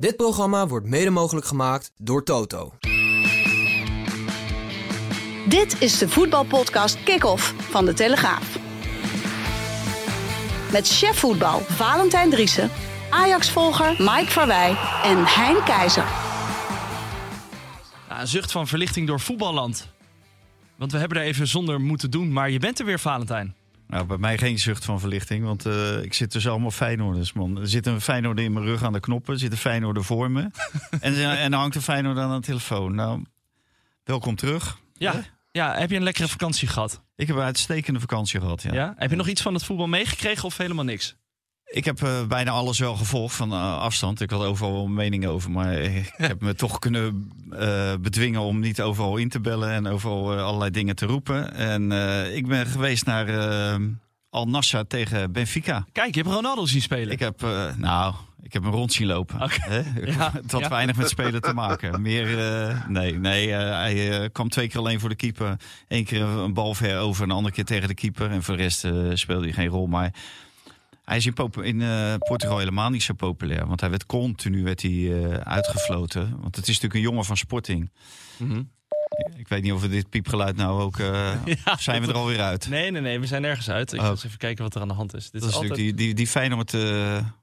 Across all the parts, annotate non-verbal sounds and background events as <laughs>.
Dit programma wordt mede mogelijk gemaakt door Toto. Dit is de voetbalpodcast Kick-Off van De Telegraaf. Met chef voetbal Valentijn Driessen, Ajax-volger Mike Verwij en Hein Keizer. Ja, een zucht van verlichting door voetballand. Want we hebben er even zonder moeten doen, maar je bent er weer, Valentijn. Nou, bij mij geen zucht van verlichting, want eh, ik zit tussen allemaal Feyenoorders, man. Er zit een Feyenoorder in mijn rug aan de knoppen, er zit een Feyenoorder voor me. <laughs> en, en dan hangt een Feyenoorder aan de telefoon. Nou, welkom terug. Ja, ja, heb je een lekkere vakantie gehad? Ik heb een uitstekende vakantie gehad, ja. Ja? Heb je nog iets van het voetbal meegekregen of helemaal niks? Ik heb eh, bijna alles wel gevolgd van uh, afstand. Ik had overal wel meningen over, maar ik <laughs> heb me toch kunnen uh, bedwingen om niet overal in te bellen en overal allerlei dingen te roepen. En ik ben geweest naar Al Nassr tegen Benfica. Kijk, je hebt Ronaldo zien spelen. Ik heb, nou, ik heb hem rond zien lopen. Okay. <laughs> Ja, <laughs> het had ja. weinig met spelen te maken. Meer, nee, nee hij kwam twee keer alleen voor de keeper. Eén keer een bal ver over, een andere keer tegen de keeper. En voor de rest speelde hij geen rol, maar... Hij is in, in uh, Portugal helemaal niet zo populair. Want hij werd continu werd hij, uh, uitgefloten. Want het is natuurlijk een jongen van Sporting. Mm -hmm. Ik weet niet of we dit piepgeluid nou ook... Uh, <laughs> ja, zijn we er alweer uit? Nee, nee, nee. We zijn ergens uit. Ik ga eens even kijken wat er aan de hand is. Dit dat is, altijd... natuurlijk die, die, die Feyenoord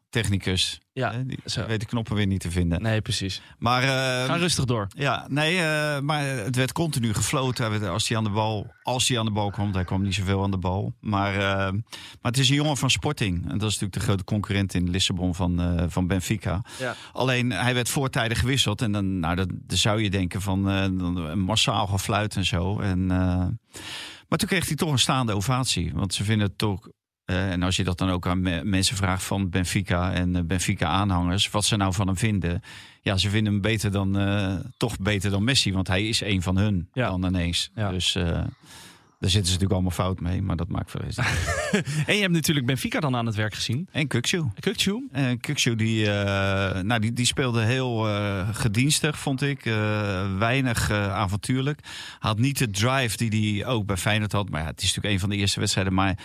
technicus. Ja, hè? die zo. weet de knoppen weer niet te vinden. Nee, precies. Maar, uh, Ga rustig door. Ja, nee, uh, maar het werd continu gefloten als hij aan de bal, als hij aan de bal kwam. Hij kwam niet zoveel aan de bal. Maar, uh, maar het is een jongen van Sporting. En dat is natuurlijk de grote concurrent in Lissabon van, van Benfica. Ja. Alleen hij werd voortijdig gewisseld. En dan, nou, dat, dan zou je denken van een massaal gefluit en zo. En, maar toen kreeg hij toch een staande ovatie. Want ze vinden het toch uh, en als je dat dan ook aan me mensen vraagt van Benfica en uh, Benfica-aanhangers, wat ze nou van hem vinden. Ja, ze vinden hem beter dan, uh, toch beter dan Messi, want hij is een van hun ja. dan ineens. Ja. Dus daar zitten ze natuurlijk allemaal fout mee, maar dat maakt eens. <laughs> en je hebt natuurlijk Benfica dan aan het werk gezien. En Kukcu. Kukcu? En Kukcu die, nou, die, die speelde heel gedienstig, vond ik. weinig avontuurlijk. Had niet de drive die hij ook bij Feyenoord had. Maar ja, het is natuurlijk een van de eerste wedstrijden, maar...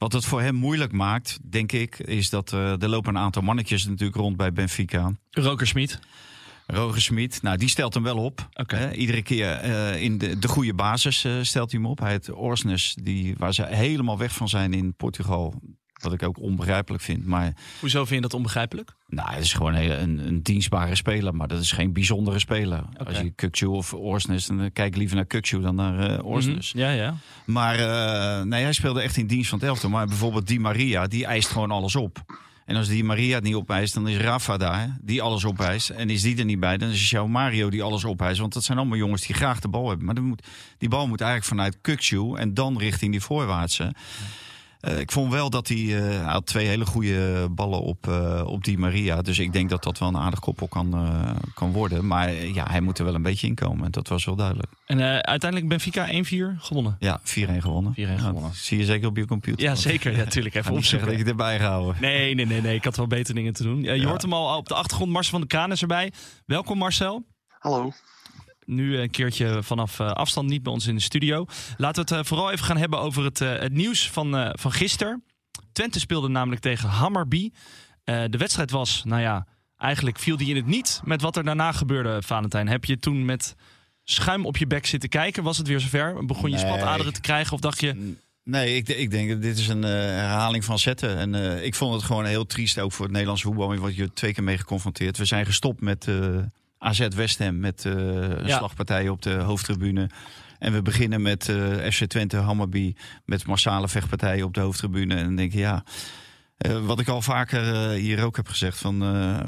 Wat het voor hem moeilijk maakt, denk ik, is dat uh, er lopen een aantal mannetjes natuurlijk rond bij Benfica. Roger Smit. Roger Smit, nou die stelt hem wel op. Okay. Uh, iedere keer uh, in de, de goede basis stelt hij hem op. Hij heeft Orsnes, die, waar ze helemaal weg van zijn in Portugal. Wat ik ook onbegrijpelijk vind. Maar, Hoezo vind je dat onbegrijpelijk? Nou, het is gewoon een, een, een dienstbare speler. Maar dat is geen bijzondere speler. Okay. Als je Kukcu of Orsnes, dan kijk liever naar Kukcu dan naar uh, Orsnes. Mm -hmm. Ja, ja. Maar uh, nee, hij speelde echt in dienst van het elftal. Maar bijvoorbeeld Di Maria, die eist gewoon alles op. En als Di Maria het niet opeist, dan is Rafa daar, die alles opeist. En is die er niet bij, dan is João Mario die alles opeist. Want dat zijn allemaal jongens die graag de bal hebben. Maar moet, die bal moet eigenlijk vanuit Kukcu en dan richting die voorwaartse. Ja. Uh, ik vond wel dat hij, uh, hij had twee hele goede ballen op, uh, op die Maria. Dus ik denk dat dat wel een aardig koppel kan, kan worden. Maar ja, hij moet er wel een beetje in komen. En dat was wel duidelijk. En uiteindelijk Benfica 1-4 gewonnen? Ja, 4-1 gewonnen. 4-1 gewonnen. Ja, zie je zeker op je computer. Ja, zeker. Ja, natuurlijk. Even opzoeken. dat je het erbij gehouden. Nee, nee, nee, nee. Ik had wel betere dingen te doen. je Ja. hoort hem al op de achtergrond. Marcel van de Kraan is erbij. Welkom Marcel. Hallo. Nu een keertje vanaf uh, afstand, niet bij ons in de studio. Laten we het uh, vooral even gaan hebben over het, uh, het nieuws van, van gisteren. Twente speelde namelijk tegen Hammarby. de wedstrijd was, nou ja, eigenlijk viel die in het niet met wat er daarna gebeurde, Valentijn. Heb je toen met schuim op je bek zitten kijken? Was het weer zover? Begon je Nee. spataderen te krijgen of dacht je... Nee, ik, ik denk dat dit is een eh, herhaling van zetten. En eh, ik vond het gewoon heel triest, ook voor het Nederlandse voetbal. Want je twee keer mee geconfronteerd. We zijn gestopt met eh, AZ West Ham, met eh, een Ja. slagpartij op de hoofdtribune. En we beginnen met eh, FC Twente Hammarby, met massale vechtpartijen op de hoofdtribune. En dan denk je, ja... eh, wat ik al vaker hier ook heb gezegd, van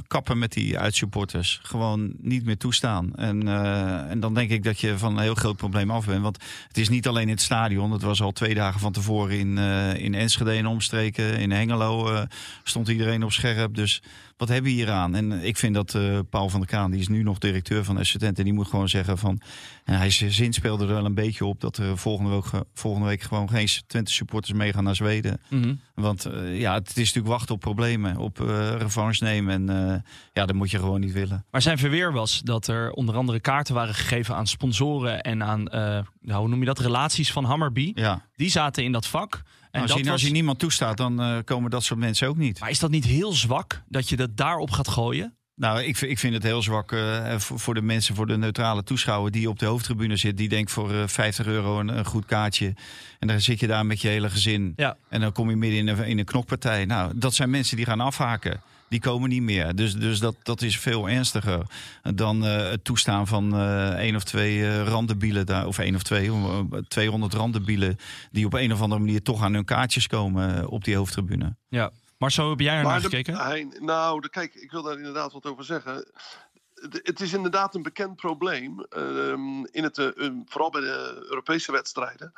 kappen met die uitsupporters. Gewoon niet meer toestaan. En, en dan denk ik dat je van een heel groot probleem af bent. Want het is niet alleen in het stadion. Het was al twee dagen van tevoren in, in Enschede en omstreken. In Hengelo stond iedereen op scherp. Dus wat hebben we hier aan? En ik vind dat eh, Paul van der Kraan, die is nu nog directeur van FC Twente. Die moet gewoon zeggen van... En hij zijn zin speelde er wel een beetje op dat er volgende week, ge- volgende week gewoon geen Twente supporters meegaan naar Zweden. Mhm. Want eh, ja, het is natuurlijk wachten op problemen, op eh revanche nemen. En eh, ja, dat moet je gewoon niet willen. Maar zijn verweer was dat er onder andere kaarten waren gegeven aan sponsoren en aan, eh, nou, hoe noem je dat, relaties van Hammarby. Ja. Die zaten in dat vak. En als, je, was... als je niemand toestaat, dan eh, komen dat soort mensen ook niet. Maar is dat niet heel zwak dat je dat daarop gaat gooien? Nou, ik, vind- ik vind het heel zwak eh, voor, de mensen, voor de neutrale toeschouwer die op de hoofdtribune zit. Die denkt voor eh, 50 euro een, een goed kaartje. En dan zit je daar met je hele gezin. Ja. En dan kom je midden in een, in een knokpartij. Nou, dat zijn mensen die gaan afhaken. Die komen niet meer. Dus, dus dat, dat is veel ernstiger dan eh, het toestaan van eh één of twee eh randenbielen daar. Of één of twee, eh, 200 randenbielen. Die op een of andere manier toch aan hun kaartjes komen op die hoofdtribune. Ja. Marcel, heb jij er naar de- gekeken? hij- nou, de, kijk, ik wil daar inderdaad wat over zeggen. De- Het is inderdaad een bekend probleem. ehm, in het, vooral bij de Europese wedstrijden.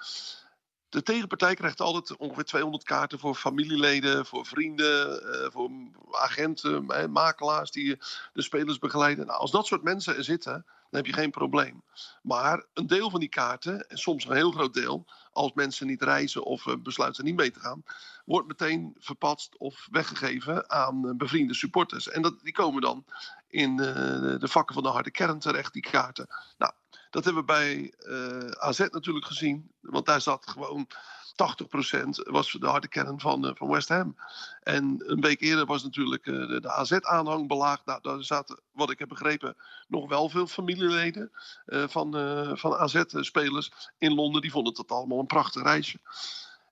De tegenpartij krijgt altijd ongeveer 200 kaarten voor familieleden, voor vrienden, eh, voor agenten, makelaars die de spelers begeleiden. Nou, als dat soort mensen er zitten, dan heb je geen probleem. Maar een deel van die kaarten, en soms een heel groot deel, als mensen niet reizen of eh, besluiten niet mee te gaan, wordt meteen verpatst of weggegeven aan eh, bevriende supporters. En dat, die komen dan in de vakken van de harde kern terecht, die kaarten. Nou, dat hebben we bij eh, AZ natuurlijk gezien, want daar zat gewoon 80% was de harde kern van, eh, van West Ham. En een week eerder was natuurlijk eh, de, de AZ-aanhang belaagd. Nou, daar zaten, wat ik heb begrepen, nog wel veel familieleden van, van AZ-spelers in Londen. Die vonden het allemaal een prachtig reisje.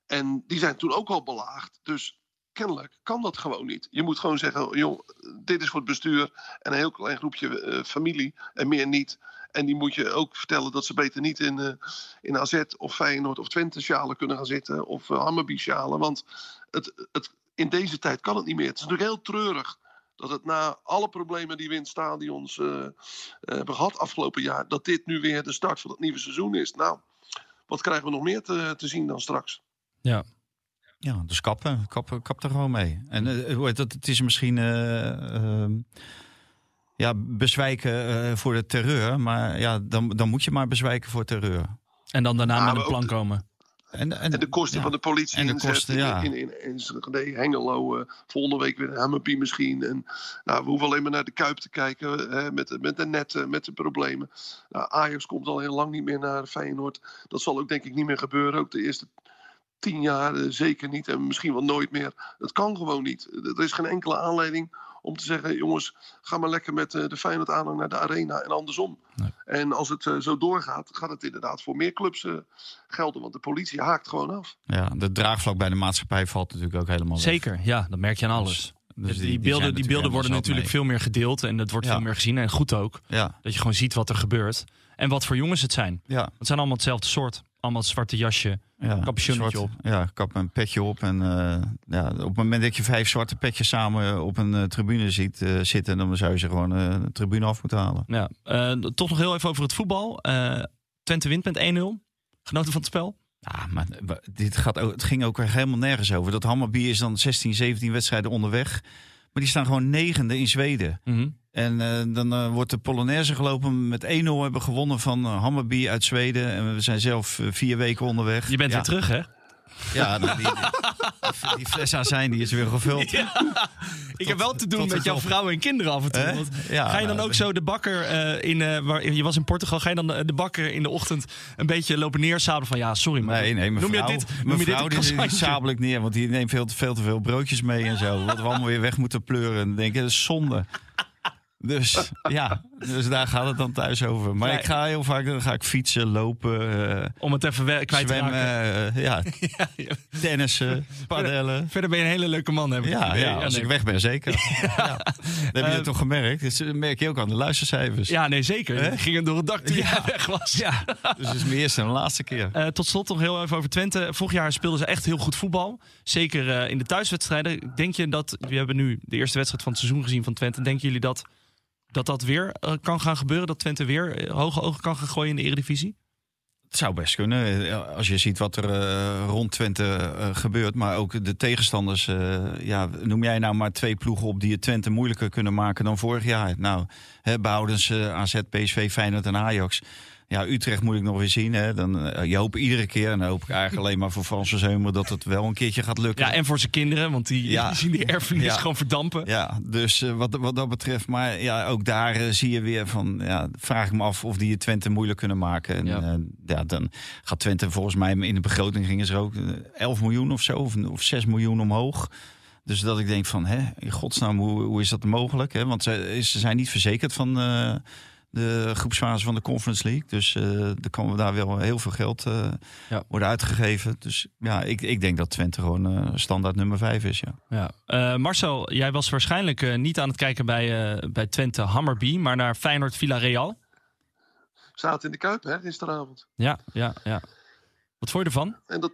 En die zijn toen ook al belaagd. Dus kennelijk kan dat gewoon niet. Je moet gewoon zeggen, joh, dit is voor het bestuur en een heel klein groepje familie en meer niet. En die moet je ook vertellen dat ze beter niet in, eh, in AZ of Feyenoord of Twente sjalen kunnen gaan zitten. Of uh, Hammerby sjalen. Want het, het, in deze tijd kan het niet meer. Het is natuurlijk heel treurig dat het na alle problemen die we in het stadions eh, eh, hebben gehad afgelopen jaar, dat dit nu weer de start van het nieuwe seizoen is. Nou, wat krijgen we nog meer te, te zien dan straks? Ja. Ja, dus kappen. Kap, kap er gewoon mee. En hoe heet dat? Het is misschien eh, ehm, ja, bezwijken eh, voor de terreur. Maar ja, dan, dan moet je maar bezwijken voor terreur. En dan daarna Ja, met een plan komen. En, En de kosten ja. van de politie En de kosten, in- ja. in, in, in, in Hengelo, eh, volgende week weer in Hammerby misschien. En nou, we hoeven alleen maar naar de Kuip te kijken hè, met, de- met de netten, met de problemen. Nou, Ajax komt al heel lang niet meer naar Feyenoord. Dat zal ook denk ik niet meer gebeuren. Ook de eerste tien jaar eh, zeker niet en misschien wel nooit meer. Dat kan gewoon niet. Er is geen enkele aanleiding om te zeggen... jongens, ga maar lekker met eh, de Feyenoord aanhang naar de arena en andersom. Nee. En als het eh, zo doorgaat, gaat het inderdaad voor meer clubs eh, gelden. Want de politie haakt gewoon af. Ja, de draagvlak bij de maatschappij valt natuurlijk ook helemaal weg. Zeker, ja, dat merk je aan alles. Dus die, zijn beelden, die beelden worden natuurlijk veel meer gedeeld en dat wordt Ja. veel meer gezien. En goed ook. Ja, dat je gewoon ziet wat er gebeurt. En wat voor jongens het zijn. ja, Het zijn allemaal hetzelfde soort. Allemaal zwarte jasje. ja. Capuchonnetje Zwart- Ja, kap een petje op. En eh, ja, op het moment dat je vijf zwarte petjes samen op een eh, tribune ziet eh, zitten... dan zou je ze gewoon de tribune af moeten halen. Ja. Toch nog heel even over het voetbal. Twente wint met 1-0. Genoten van het spel? Ja, maar dit gaat ook, het ging ook weer helemaal nergens over. Dat Hammarby is dan 16, 17 wedstrijden onderweg. Maar die staan gewoon negende in Zweden. Mhm. En eh, dan eh, wordt de Polonaise gelopen met 1-0 hebben gewonnen van eh, Hammarby uit Zweden. En we zijn zelf vier weken onderweg. Je bent ja, weer terug, hè? Ja, nou, die, die, die fles azijn die is weer gevuld. Ik heb wel te doen met jouw vrouw en kinderen af en toe. Hè? Want Ja, ga je dan nou, ook zo de bakker in... waar, je was in Portugal. Ga je dan de, bakker in de ochtend een beetje lopen neersabelen van... Ja, sorry, maar Nee, nee, noem mevrouw, je dit, noem je dit die, die sabel ik neer, want die neemt veel te, veel te veel broodjes mee en zo. Wat we allemaal weer weg moeten pleuren. En dan denk ik, dat is zonde. Dus <laughs> ja, dus daar gaat het dan thuis over. Maar Ja. ik ga heel vaak dan ga ik fietsen, lopen, eh, Om het even kwijt te raken. eh, ja, <laughs> Ja, ja. tennissen, padellen. Verder ben je een hele leuke man, heb ik het Ja, ja, als ik weg ben, zeker. <laughs> Ja. Dat heb je Eh, toch gemerkt? Dat merk je ook aan de luistercijfers. Ja, nee, zeker. Hè? Die gingen door het dak toen jij weg was. Ja. Dus het is mijn eerste en laatste keer. Eh, tot slot nog heel even over Twente. Vorig jaar speelden ze echt heel goed voetbal. Zeker in de thuiswedstrijden. Denk je dat, we hebben nu de eerste wedstrijd van het seizoen gezien van Twente. Denken jullie dat dat, dat weer eh, kan gaan gebeuren? Dat Twente weer eh, hoge ogen kan gaan gooien in de Eredivisie? Het zou best kunnen. eh, Als je ziet wat er rond Twente gebeurt. Maar ook de tegenstanders. ja, noem jij nou maar twee ploegen op die het Twente moeilijker kunnen maken dan vorig jaar. Nou, behoudens eh, AZ, PSV, Feyenoord en Ajax. Ja, Utrecht moet ik nog weer zien. Hè. Dan, eh, je hoopt iedere keer, en dan hoop ik eigenlijk alleen maar voor Franse Zeumer... dat het wel een keertje gaat lukken. Ja, en voor zijn kinderen, want die, Ja. die zien die erfenis Ja. gewoon verdampen. Ja, dus eh, wat, wat dat betreft. Maar ja, ook daar eh, zie je weer van. Ja, vraag ik me af of die het Twente moeilijk kunnen maken. En Ja. dan gaat Twente volgens mij in de begroting gingen ze ook eh, 11 miljoen of zo, of, of 6 miljoen omhoog. Dus dat ik denk van, hè, in godsnaam, hoe, hoe is dat mogelijk? Hè? Want ze, ze zijn niet verzekerd van de groepsfase van de Conference League. Dus uh, er kan daar wel heel veel geld uh, ja. worden uitgegeven. Dus ja, ik, ik denk dat Twente gewoon standaard nummer 5 is. Ja. ja. Marcel, jij was waarschijnlijk niet aan het kijken bij, bij Twente Hammerby, maar naar Feyenoord Villarreal. Zaten in de Kuip, hè, gisteravond. Ja, ja, ja. Wat vond je ervan? En dat,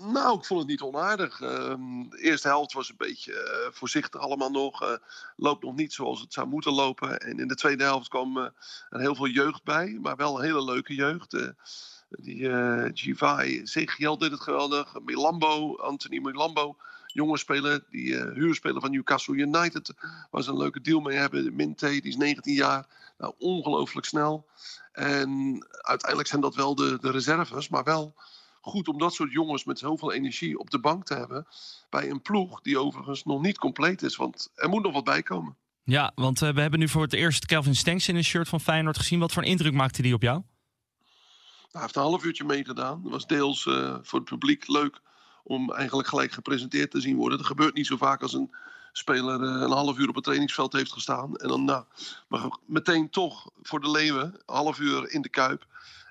nou, ik vond het niet onaardig. Ehm, de eerste helft was een beetje uh, voorzichtig allemaal nog. Uh, loopt nog niet zoals het zou moeten lopen. En in de tweede helft kwam uh, er heel veel jeugd bij. Maar wel een hele leuke jeugd. die Givai Zegiel deed het geweldig. Milambo, Anthony Milambo. Jonge speler, die huurspeler van Newcastle United. Waar ze een leuke deal mee hebben. Minte, die is 19 jaar. Nou, ongelooflijk snel. En uiteindelijk zijn dat wel de, de reserves. Maar wel goed om dat soort jongens met zoveel energie op de bank te hebben. Bij een ploeg die overigens nog niet compleet is. Want er moet nog wat bij komen. Ja, want uh, we hebben nu voor het eerst Kelvin Stenks in een shirt van Feyenoord gezien. Wat voor een indruk maakte die op jou? Nou, hij heeft een half uurtje meegedaan. Dat was deels uh, voor het publiek leuk om eigenlijk gelijk gepresenteerd te zien worden. Dat gebeurt niet zo vaak als een speler uh, een half uur op het trainingsveld heeft gestaan. En dan nou, maar meteen toch voor de leeuwen, een half uur in de kuip.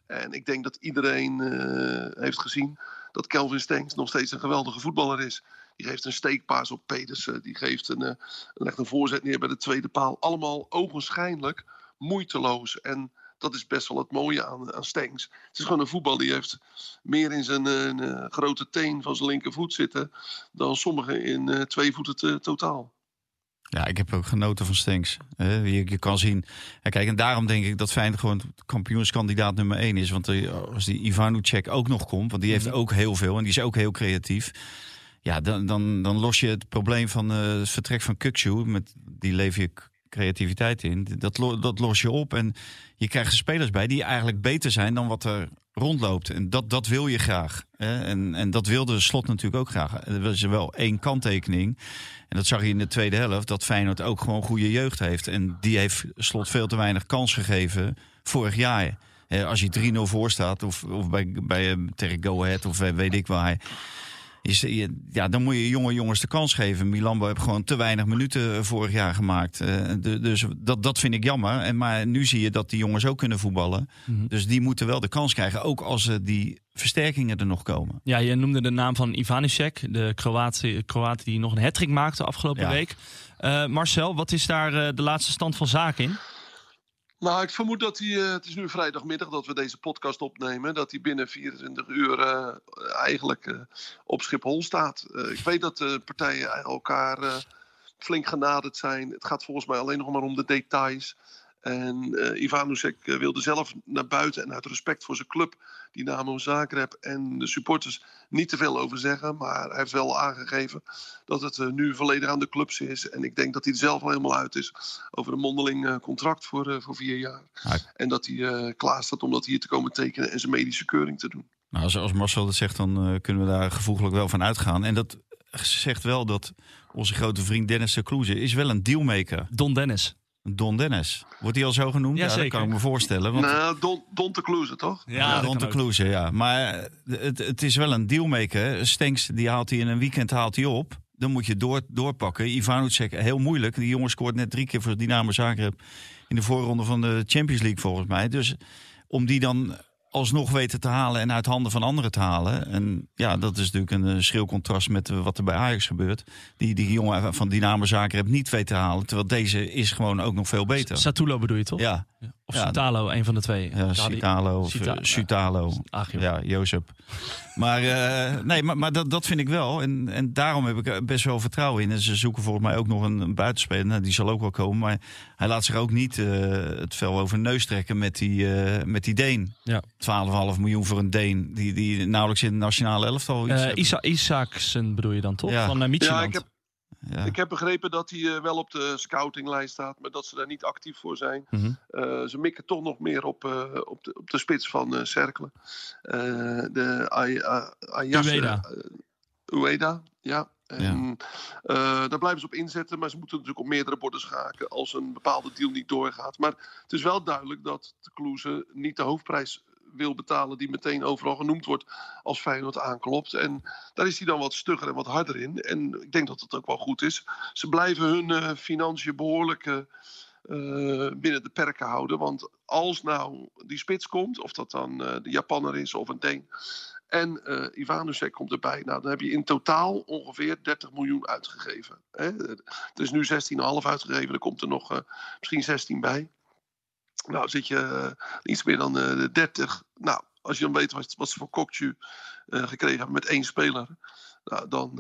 En ik denk dat iedereen uh, heeft gezien dat Kelvin Stenks nog steeds een geweldige voetballer is. Die geeft een steekpaas op Pedersen. Die geeft een, uh, legt een voorzet neer bij de tweede paal. Allemaal ogenschijnlijk moeiteloos. En dat is best wel het mooie aan, aan Stenks. Het is gewoon een voetbal die heeft meer in zijn uh, grote teen van zijn linkervoet zitten... dan sommigen in twee voeten totaal. Ja, ik heb ook genoten van Stenks. je, je, kan zien. En kijk, en daarom denk ik dat Feyenoord gewoon kampioenskandidaat nummer 1 is. Want als die Ivanucek ook nog komt, want die heeft mhm. ook heel veel en die is ook heel creatief. Ja, dan, dan, dan los je het probleem van uh, het vertrek van Kukcu, met die leef je creativiteit in. Dat, dat los je op en je krijgt er spelers bij die eigenlijk beter zijn dan wat er rondloopt. En dat, dat wil je graag. Hè? En, en dat wilde Slot natuurlijk ook graag. Er was wel één kanttekening. En dat zag je in de tweede helft. Dat Feyenoord ook gewoon goede jeugd heeft. En die heeft Slot veel te weinig kans gegeven vorig jaar. Als je 3-0 voor staat, of, of bij, bij uh, tegen Go Ahead, of weet ik waar ja, dan moet je jonge jongens de kans geven. Milambo heeft gewoon te weinig minuten eh, vorig jaar gemaakt. Uh, dus dat, dat vind ik jammer. En, maar nu zie je dat die jongens ook kunnen voetballen. Mhm. Dus die moeten wel de kans krijgen. Ook als uh, die versterkingen er nog komen. Ja, je noemde de naam van Ivanišek. De Kroaat die nog een hattrick maakte afgelopen week. Marcel, wat is daar de laatste stand van zaken in? Nou, ik vermoed dat hij, uh, het is nu vrijdagmiddag dat we deze podcast opnemen, dat hij binnen 24 uur uh, eigenlijk uh, op Schiphol staat. ik weet dat de partijen elkaar flink genaderd zijn. Het gaat volgens mij alleen nog maar om de details. En uh, Ivanusek uh, wilde zelf naar buiten en uit respect voor zijn club, Dynamo Zagreb en de supporters, niet te veel over zeggen. Maar hij heeft wel aangegeven dat het uh, nu volledig aan de clubs is. En ik denk dat hij er zelf al helemaal uit is over een mondeling contract voor, voor vier jaar. En dat hij klaar staat om dat hier te komen tekenen en zijn medische keuring te doen. Nou, als, als Marcel dat zegt, dan kunnen we daar gevoeglijk wel van uitgaan. En dat zegt wel dat onze grote vriend Dennis de Kloeze is wel een dealmaker. Don Dennis. Don Dennis. Wordt hij al zo genoemd? Ja, dat kan ik me voorstellen. Want... Nou, Don, Don te Kloeze, toch? Ja, ja Don te Kloeze, ja. Maar eh, het, het is wel een dealmaker. Stenks, die haalt hij in een weekend haalt hij op. Dan moet je door, doorpakken. Ivanucek, heel moeilijk. Die jongen scoort net drie keer voor Dynamo Zagreb... in de voorronde van de Champions League, volgens mij. Dus om die dan alsnog weten te halen en uit handen van anderen te halen. En ja, dat is natuurlijk een schril contrast met eh, wat er bij Ajax gebeurt. Die, die jongen van Dynamo Zagreb niet weten te halen. Terwijl deze is gewoon ook nog veel beter. Satulo bedoel je toch? Ja. Of ja, Citalo, een van de twee. Ja, Citalo of Cita Sutalo. Ja, Jozef. Maar, uh, nee, maar, maar dat, dat vind ik wel. En, en daarom heb ik best wel vertrouwen in. En ze zoeken volgens mij ook nog een, een buitenspeler. Nou, die zal ook wel komen. Maar hij laat zich ook niet uh, het vel over neus trekken met die, uh, met die Deen. Ja. 12,5 miljoen voor een Deen. Die, die nauwelijks in het nationale elftal iets Isa Isaacsen bedoel je dan toch? Ja. Van uh, Ja, ik heb, ja. Ik heb begrepen dat hij uh, wel op de scoutinglijst staat, maar dat ze daar niet actief voor zijn. Mm -hmm. uh, ze mikken toch nog meer op, uh, op, de, op de spits van Cerkelen. de Ayase, Ueda. Ueda, ja. En, ja. daar blijven ze op inzetten, maar ze moeten natuurlijk op meerdere borden schaken als een bepaalde deal niet doorgaat. Maar het is wel duidelijk dat de Kloeze niet de hoofdprijs wil betalen die meteen overal genoemd wordt als Feyenoord aanklopt. En daar is hij dan wat stugger en wat harder in. En ik denk dat dat ook wel goed is. Ze blijven hun uh, financiën behoorlijk uh, binnen de perken houden. Want als nou die spits komt, of dat dan de Japanner is of een Deen... En uh, komt erbij. Nou, dan heb je in totaal ongeveer 30 miljoen uitgegeven. Hè? Er is nu 16,5 uitgegeven. Er komt er nog misschien 16 bij. Nou, zit je uh, iets meer dan uh, 30. Nou, als je dan weet wat, ze voor Kokju uh, gekregen hebben met één speler. Nou, dan,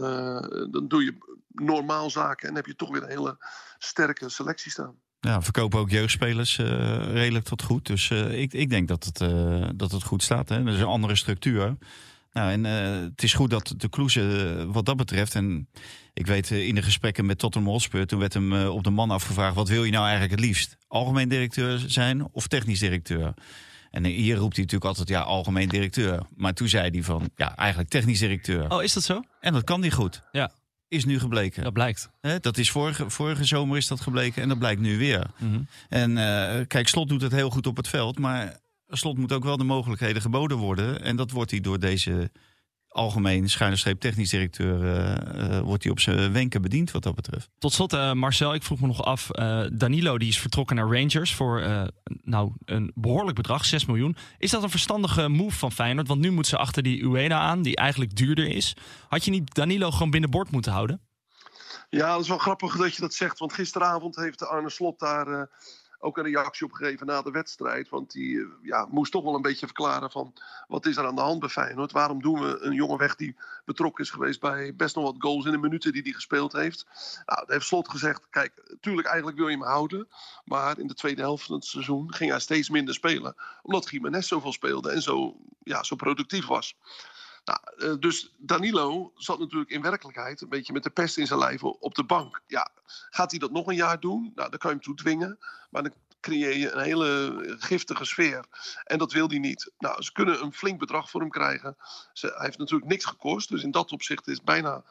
dan doe je normaal zaken en heb je toch weer een hele sterke selectie staan. Ja, verkopen ook jeugdspelers redelijk tot goed. Dus ik, ik denk dat het, dat het goed staat. Hè? Dat is een andere structuur. Nou, en uh, het is goed dat de Kloeze wat dat betreft. En ik weet uh, in de gesprekken met Tottenham Hotspur, toen werd hem op de man afgevraagd: wat wil je nou eigenlijk het liefst? Algemeen directeur zijn of technisch directeur? En hier roept hij natuurlijk altijd ja, algemeen directeur. Maar toen zei hij van ja, eigenlijk technisch directeur. Oh, is dat zo? En dat kan niet goed. Ja. Is nu gebleken. Dat blijkt. He, dat is vorige, vorige zomer is dat gebleken en dat blijkt nu weer. Mm -hmm. En kijk, Slot doet het heel goed op het veld, maar slot moet ook wel de mogelijkheden geboden worden. En dat wordt hij door deze algemeen schuine streep technisch directeur uh, uh, wordt hij op zijn wenken bediend wat dat betreft. Tot slot, uh, Marcel, ik vroeg me nog af. Danilo die is vertrokken naar Rangers voor nou, een behoorlijk bedrag, 6 miljoen. Is dat een verstandige move van Feyenoord? Want nu moet ze achter die Ueda aan, die eigenlijk duurder is. Had je niet Danilo gewoon binnenboord moeten houden? Ja, dat is wel grappig dat je dat zegt. Want gisteravond heeft Arne Slot daar ook een reactie op gegeven na de wedstrijd. Want die ja, moest toch wel een beetje verklaren van wat is er aan de hand bij Feyenoord. Waarom doen we een jongen weg die betrokken is geweest bij best nog wat goals in de minuten die hij gespeeld heeft. Nou, heeft Slot gezegd, kijk, tuurlijk eigenlijk wil je hem houden. Maar in de tweede helft van het seizoen ging hij steeds minder spelen. Omdat Jiménez zoveel speelde en zo, ja, zo productief was. Nou, dus Danilo zat natuurlijk in werkelijkheid een beetje met de pest in zijn lijf op de bank. Ja, gaat hij dat nog een jaar doen? Nou, dan kan je hem toe dwingen. Maar dan creëer je een hele giftige sfeer. En dat wil hij niet. Nou, ze kunnen een flink bedrag voor hem krijgen. Ze, hij heeft natuurlijk niks gekost. Dus in dat opzicht is bijna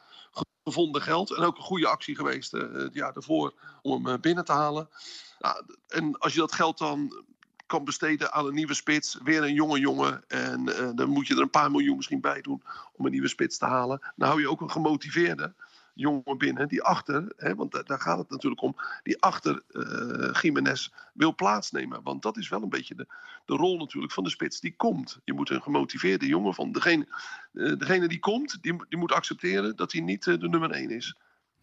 gevonden geld. En ook een goede actie geweest uh, het jaar daarvoor om hem binnen te halen. Nou, en als je dat geld dan kan besteden aan een nieuwe spits. Weer een jonge jongen. En uh, dan moet je er een paar miljoen misschien bij doen om een nieuwe spits te halen. Dan hou je ook een gemotiveerde jongen binnen die achter, hè, want daar gaat het natuurlijk om, die achter uh, Jiménez wil plaatsnemen. Want dat is wel een beetje de, de rol natuurlijk van de spits die komt. Je moet een gemotiveerde jongen van degene, uh, degene die komt, die, die moet accepteren dat hij niet de nummer 1 is.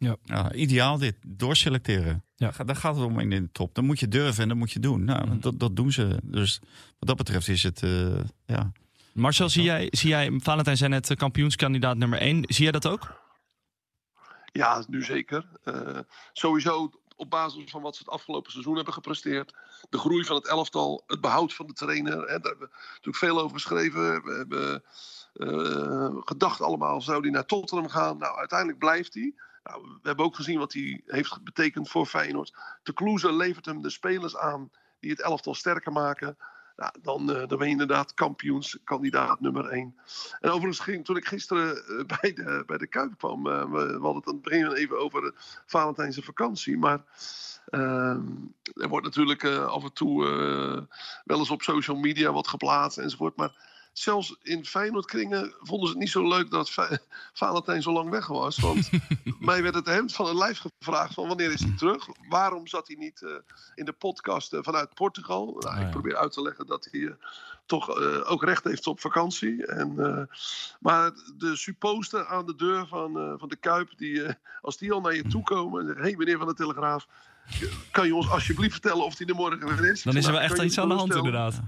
Ja. ja. ideaal dit, doorselecteren. Ja. Daar gaat het om in de top. Dan moet je durven en dat moet je doen. Nou, mm. dat, dat doen ze. Dus wat dat betreft is het, uh, ja. Marcel, zie jij, zie jij, Valentijn zijn net kampioenskandidaat nummer 1. Zie jij dat ook? Ja, nu zeker. Uh, sowieso op basis van wat ze het afgelopen seizoen hebben gepresteerd. De groei van het elftal, het behoud van de trainer. Hè, daar hebben we natuurlijk veel over geschreven. We hebben uh, gedacht allemaal, zou hij naar Tottenham gaan? Nou, uiteindelijk blijft hij. Nou, we hebben ook gezien wat hij heeft betekend voor Feyenoord. De Kloeze levert hem de spelers aan die het elftal sterker maken. Nou, dan, uh, dan ben je inderdaad kampioenskandidaat nummer 1. En overigens ging toen ik gisteren uh, <laughs> bij, de, bij de Kuip kwam, we, we, hadden het aan het begin even over de Valentijnse vakantie. Maar ehm, er wordt natuurlijk af en toe wel eens op social media wat geplaatst enzovoort. Maar zelfs in Feyenoordkringen vonden ze het niet zo leuk dat <laughs> Valentijn zo lang weg was. Want <laughs> mij werd het hemd van een lijf gevraagd van wanneer is hij terug? Waarom zat hij niet uh, in de podcast uh, vanuit Portugal? Nou, Ah, ik probeer uit te leggen dat hij uh, toch uh, ook recht heeft op vakantie. En, uh, maar de supposter aan de deur van, uh, van de Kuip, die, uh, als die al naar je toe komen en zeggen... hé hey, meneer van de Telegraaf, kan je ons alsjeblieft vertellen of hij er morgen weer is? Dan is er Nou, wel echt kan je iets aan de hand, inderdaad.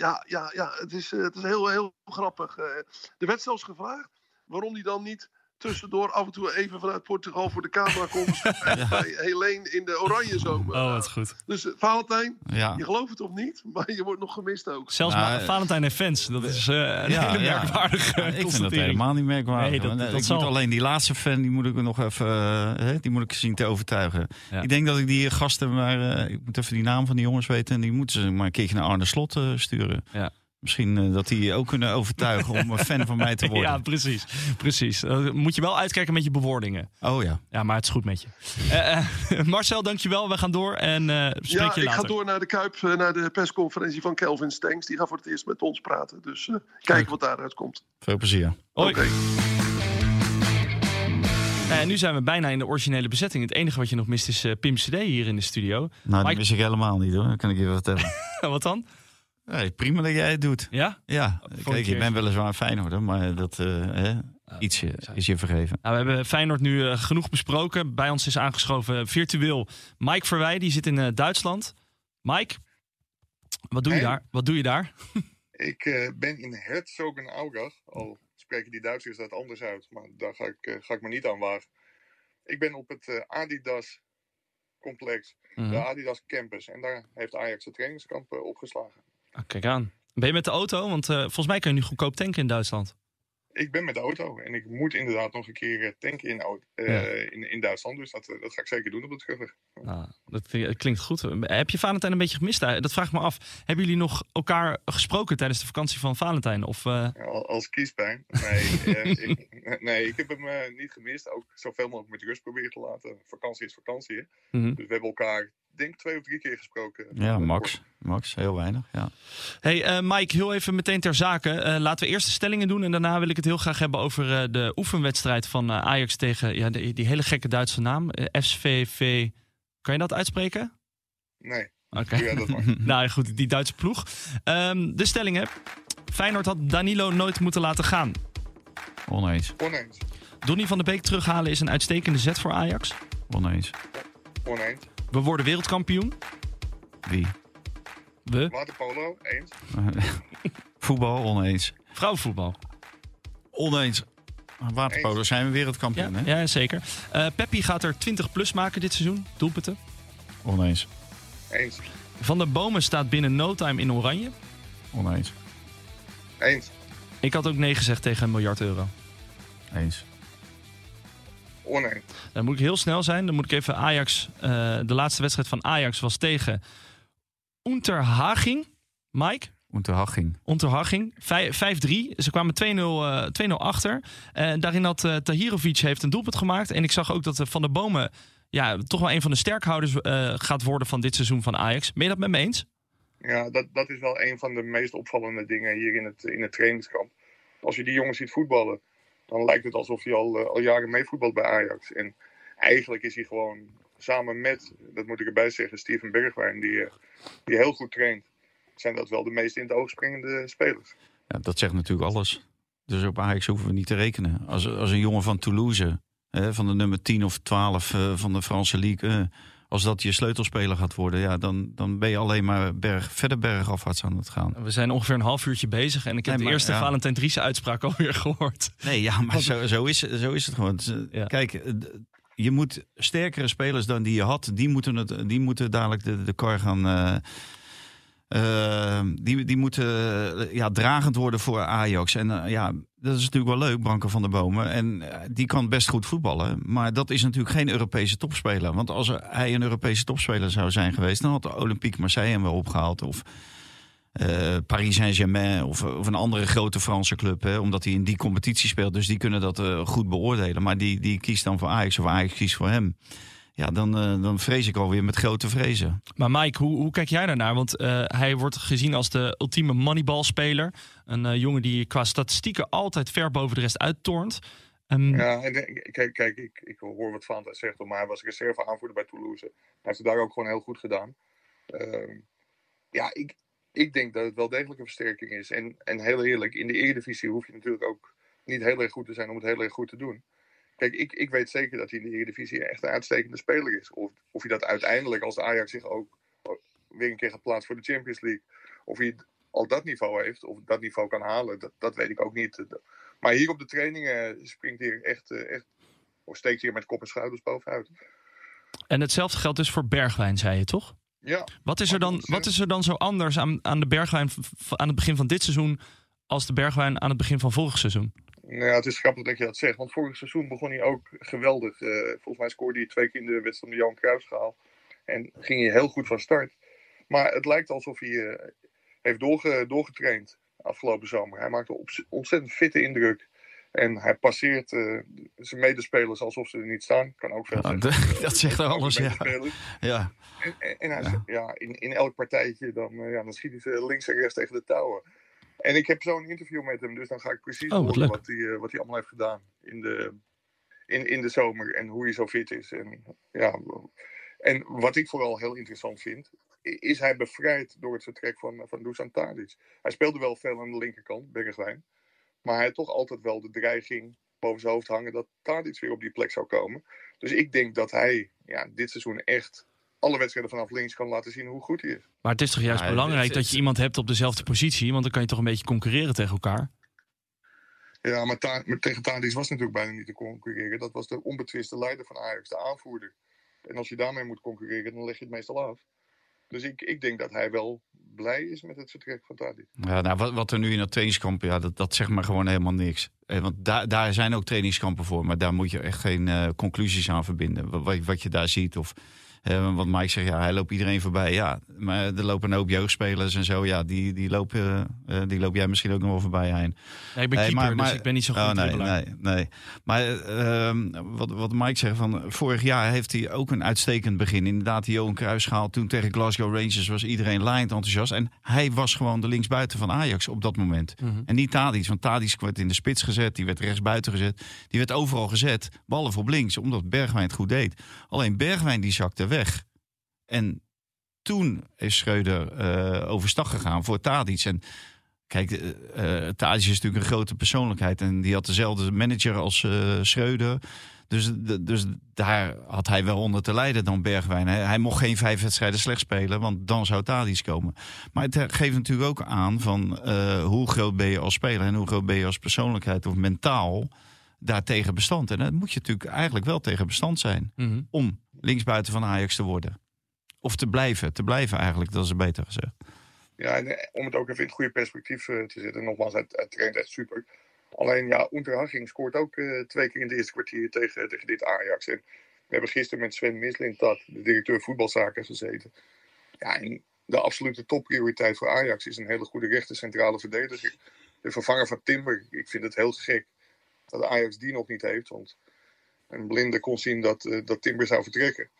Ja, ja, ja het, is, eh, het is heel, heel grappig. Eh, er werd zelfs gevraagd waarom hij dan niet tussendoor af en toe even vanuit Portugal voor de camera komt. <laughs> bij Helene in de Oranje Zomer. Oh, wat goed. Dus eh, Valentijn, Ja. je gelooft het of niet, maar je wordt nog gemist ook. Zelfs Nou, Ma- eh, Valentijn heeft fans. Dat is eh, een Ja, hele ja. merkwaardige Ja, ik vind dat helemaal niet merkwaardig. Nee, dat- dat ik zal. moet alleen die laatste fan, die moet ik nog even, hè, die moet ik zien te overtuigen. Ja. Ik denk dat ik die gasten, maar eh, ik moet even die naam van die jongens weten en die moeten ze maar een keertje naar Arne Slot eh, sturen. Ja. Misschien eh, dat die je ook kunnen overtuigen om een fan van mij te <laughs> worden. Ja, precies. precies. Uh, moet je wel uitkijken met je bewoordingen. Oh ja. Ja, maar het is goed met je. Uh, <laughs> Marcel, dankjewel. We gaan door en spreek ja, je later. ik ga door naar de Kuip, naar de persconferentie van Kelvin Stenks. Die gaat voor het eerst met ons praten. Dus kijken wat daaruit komt. Veel plezier. Hoi. Okay. En nu zijn we bijna in de originele bezetting. Het enige wat je nog mist is uh, Pim CD hier in de studio. Nou, dat mis ik helemaal niet hoor. Dat kan ik je vertellen. <laughs> wat dan? Nee, prima dat jij het doet. Ja? Ja. Kijk, je bent weliswaar Feyenoord, maar dat uh, hè, ietsje is je vergeven. Nou, we hebben Feyenoord nu uh, genoeg besproken. Bij ons is aangeschoven virtueel Mike Verwij. Die zit in uh, Duitsland. Mike, wat doe je daar? Wat doe je daar? <laughs> ik ben in Herzogenaurach. Al spreken die Duitsers dat anders uit, maar daar ga ik, ga ik me niet aan wagen. Ik ben op het Adidas complex, mm -hmm. de Adidas campus. En daar heeft Ajax de trainingskamp opgeslagen. Ah, kijk aan. Ben je met de auto? Want uh, volgens mij kun je nu goedkoop tanken in Duitsland. Ik ben met de auto en ik moet inderdaad nog een keer tanken in, uh, ja. in, in, Duitsland. Dus dat, dat ga ik zeker doen op het terugweg. Ah, dat klinkt goed. Heb je Valentijn een beetje gemist? Dat vraag ik me af. Hebben jullie nog elkaar gesproken tijdens de vakantie van Valentijn? Of, uh... ja, als kiespijn? Nee, <laughs> ik, nee, ik heb hem niet gemist. Ook zoveel mogelijk met rust proberen te laten. Vakantie is vakantie. Hè? Mm -hmm. Dus we hebben elkaar denk twee of drie keer gesproken. Ja, Max. Max, heel weinig. Ja. Hey uh, Mike, heel even meteen ter zake. Uh, laten we eerst de stellingen doen en daarna wil ik het heel graag hebben over uh, de oefenwedstrijd van Ajax tegen ja, die, die hele gekke Duitse naam. SVV. Kan je dat uitspreken? Nee. Oké. Okay. <laughs> nou goed, die Duitse ploeg. Um, de stellingen. Feyenoord had Danilo nooit moeten laten gaan. Oneens. Oneens. Donny van de Beek terughalen is een uitstekende zet voor Ajax. Oneens. Oneens. We worden wereldkampioen. Wie? We. Waterpolo, eens. <laughs> Voetbal, oneens. Vrouwenvoetbal. Oneens. Waterpolo zijn we wereldkampioen, ja, hè? Ja, zeker. Uh, Peppi gaat er 20 plus maken dit seizoen. Doelpunten. Oneens. Eens. Van der Bomen staat binnen no time in oranje. Oneens. Eens. Ik had ook nee gezegd tegen een miljard euro. Eens. Oneens. Dan moet ik heel snel zijn. Dan moet ik even Ajax. Uh, de laatste wedstrijd van Ajax was tegen Unterhaching. Mike? Unterhaching. Unterhaching. 5-3. Ze kwamen 2-0 uh, 2-0 achter. Uh, daarin had uh, Tahirovic heeft een doelpunt gemaakt. En ik zag ook dat Van der Bomen ja, toch wel een van de sterkhouders gaat worden van dit seizoen van Ajax. Ben je dat met me eens? Ja, dat, dat is wel een van de meest opvallende dingen hier in het, in het trainingskamp. Als je die jongens ziet voetballen, dan lijkt het alsof hij al, al jaren meevoetbalt bij Ajax. En eigenlijk is hij gewoon samen met, dat moet ik erbij zeggen, Steven Bergwijn, die, die heel goed traint, zijn dat wel de meest in het oog springende spelers. Ja, dat zegt natuurlijk alles. Dus op Ajax hoeven we niet te rekenen. Als, als een jongen van Toulouse, hè, van de nummer 10 of 12 uh, van de Franse League, uh, als dat je sleutelspeler gaat worden, ja, dan, dan ben je alleen maar berg, verder bergafwaarts aan het gaan. We zijn ongeveer een half uurtje bezig en ik heb nee, maar, de eerste ja. Valentijn Driessen uitspraak alweer gehoord. Nee, ja, maar zo, zo, is, zo is het gewoon. Ja. Kijk, je moet sterkere spelers dan die je had, die moeten, het, die moeten dadelijk de, de kar gaan. Uh, uh, die, die moeten ja, dragend worden voor Ajax. En uh, ja, dat is natuurlijk wel leuk, Branko van der Bomen. En die kan best goed voetballen. Maar dat is natuurlijk geen Europese topspeler. Want als hij een Europese topspeler zou zijn geweest, dan had de Olympique Marseille hem wel opgehaald. Of uh, Paris Saint-Germain of, of, een andere grote Franse club. Hè, omdat hij in die competitie speelt. Dus die kunnen dat goed beoordelen. Maar die, die kiest dan voor Ajax of Ajax kiest voor hem. Ja, dan, uh, dan vrees ik alweer met grote vrezen. Maar Mike, hoe, hoe kijk jij daarnaar? Want hij wordt gezien als de ultieme moneyball-speler. Een jongen die qua statistieken altijd ver boven de rest uittornt. Um... Ja, en, kijk, kijk ik, ik hoor wat Fanta zegt. Maar hij was reserve aanvoerder bij Toulouse. Hij heeft het daar ook gewoon heel goed gedaan. Ehm, ja, ik, ik denk dat het wel degelijk een versterking is. En, en heel eerlijk, in de Eredivisie hoef je natuurlijk ook niet heel erg goed te zijn om het heel erg goed te doen. Kijk, ik, ik weet zeker dat hij in de Eredivisie echt een uitstekende speler is. Of, of hij dat uiteindelijk, als Ajax zich ook weer een keer gaat plaatsen voor de Champions League, of hij al dat niveau heeft, of dat niveau kan halen, dat, dat weet ik ook niet. Maar hier op de trainingen springt hij echt, echt of steekt hij met kop en schouders bovenuit. En hetzelfde geldt dus voor Bergwijn, zei je toch? Ja. Wat is er dan, wat is er dan zo anders aan, aan de Bergwijn aan het begin van dit seizoen als de Bergwijn aan het begin van vorig seizoen? Nou ja, het is grappig dat je dat zegt. Want vorig seizoen begon hij ook geweldig. Uh, volgens mij scoorde hij twee keer in de wedstrijd om de Johan Cruijffschaal. En ging hij heel goed van start. Maar het lijkt alsof hij uh, heeft doorge, doorgetraind. afgelopen zomer. Hij maakt een ontzettend fitte indruk. En hij passeert uh, zijn medespelers alsof ze er niet staan. Kan ook veel ja, <laughs> zeggen. Dat zegt alles, ja. ja. En, en, en hij, ja. ja. in, in elk partijtje dan, ja, dan schiet hij links en rechts tegen de touwen. En ik heb zo'n interview met hem, dus dan ga ik precies oh, horen wat hij, uh, wat hij allemaal heeft gedaan in de, in, in de zomer. En hoe hij zo fit is. En, ja, en wat ik vooral heel interessant vind, is hij bevrijd door het vertrek van, van Dusan Tadic. Hij speelde wel veel aan de linkerkant, Bergwijn. Maar hij had toch altijd wel de dreiging boven zijn hoofd hangen dat Tadic weer op die plek zou komen. Dus ik denk dat hij ja, dit seizoen echt alle wedstrijden vanaf links kan laten zien hoe goed hij is. Maar het is toch juist Ja, belangrijk is- dat je iemand hebt op dezelfde positie, want dan kan je toch een beetje concurreren tegen elkaar. Ja, maar, Ta- maar tegen Tadic was natuurlijk bijna niet te concurreren. Dat was de onbetwiste leider van Ajax, de aanvoerder. En als je daarmee moet concurreren, dan leg je het meestal af. Dus ik, ik denk dat hij wel blij is met het vertrek van Tadic. Ja, nou, wat, wat er nu in dat trainingskamp, ja, dat, dat zegt maar gewoon helemaal niks. Eh, want daar, daar zijn ook trainingskampen voor, maar daar moet je echt geen eh, conclusies aan verbinden. Wat, wat, wat je daar ziet. Of, eh, want Mike zegt, ja, hij loopt iedereen voorbij. Ja, maar er lopen een hoop jeugdspelers en zo. Ja, die, die, lopen, eh, die loop jij misschien ook nog wel voorbij heen. Ja, ik ben Nee, keeper, maar- maar- dus ik ben niet zo goed Oh, nee, nee, nee. Maar eh, ehm, wat, wat Mike zegt, van vorig jaar heeft hij ook een uitstekend begin. Inderdaad, die Johan Cruijff gehaald. Toen tegen Glasgow Rangers was iedereen laaiend enthousiast. En hij was gewoon de linksbuiten van Ajax op dat moment. Mhm. En niet Tadic, want Tadic werd in de spits gezet. Die werd rechtsbuiten gezet. Die werd overal gezet, behalve op links, omdat Bergwijn het goed deed. Alleen Bergwijn die zakte weg. En toen is Schreuder eh overstag gegaan voor Tadic. En kijk, eh, Tadic is natuurlijk een grote persoonlijkheid. En die had dezelfde manager als Schreuder. Dus, dus daar had hij wel onder te lijden dan Bergwijn. Hij, hij mocht geen vijf wedstrijden slecht spelen, want dan zou Tadic komen. Maar het geeft natuurlijk ook aan van hoe groot ben je als speler... en hoe groot ben je als persoonlijkheid of mentaal daartegen bestand. En daar moet je natuurlijk eigenlijk wel tegen bestand zijn... Mhm. om linksbuiten van Ajax te worden. Of te blijven, te blijven eigenlijk, dat is beter gezegd. Ja, en eh, om het ook even in het goede perspectief eh, te zetten. Nogmaals, hij, hij traint echt super. Alleen ja, Unterhaching scoort ook eh, twee keer in het eerste kwartier tegen, tegen dit Ajax. En we hebben gisteren met Sven Mislintat, de directeur voetbalzaken, gezeten. Ja, en de absolute topprioriteit voor Ajax is een hele goede rechter centrale verdediger. De vervanger van Timber. Ik vind het heel gek dat Ajax die nog niet heeft. Want een blinde kon zien dat, eh, dat Timber zou vertrekken.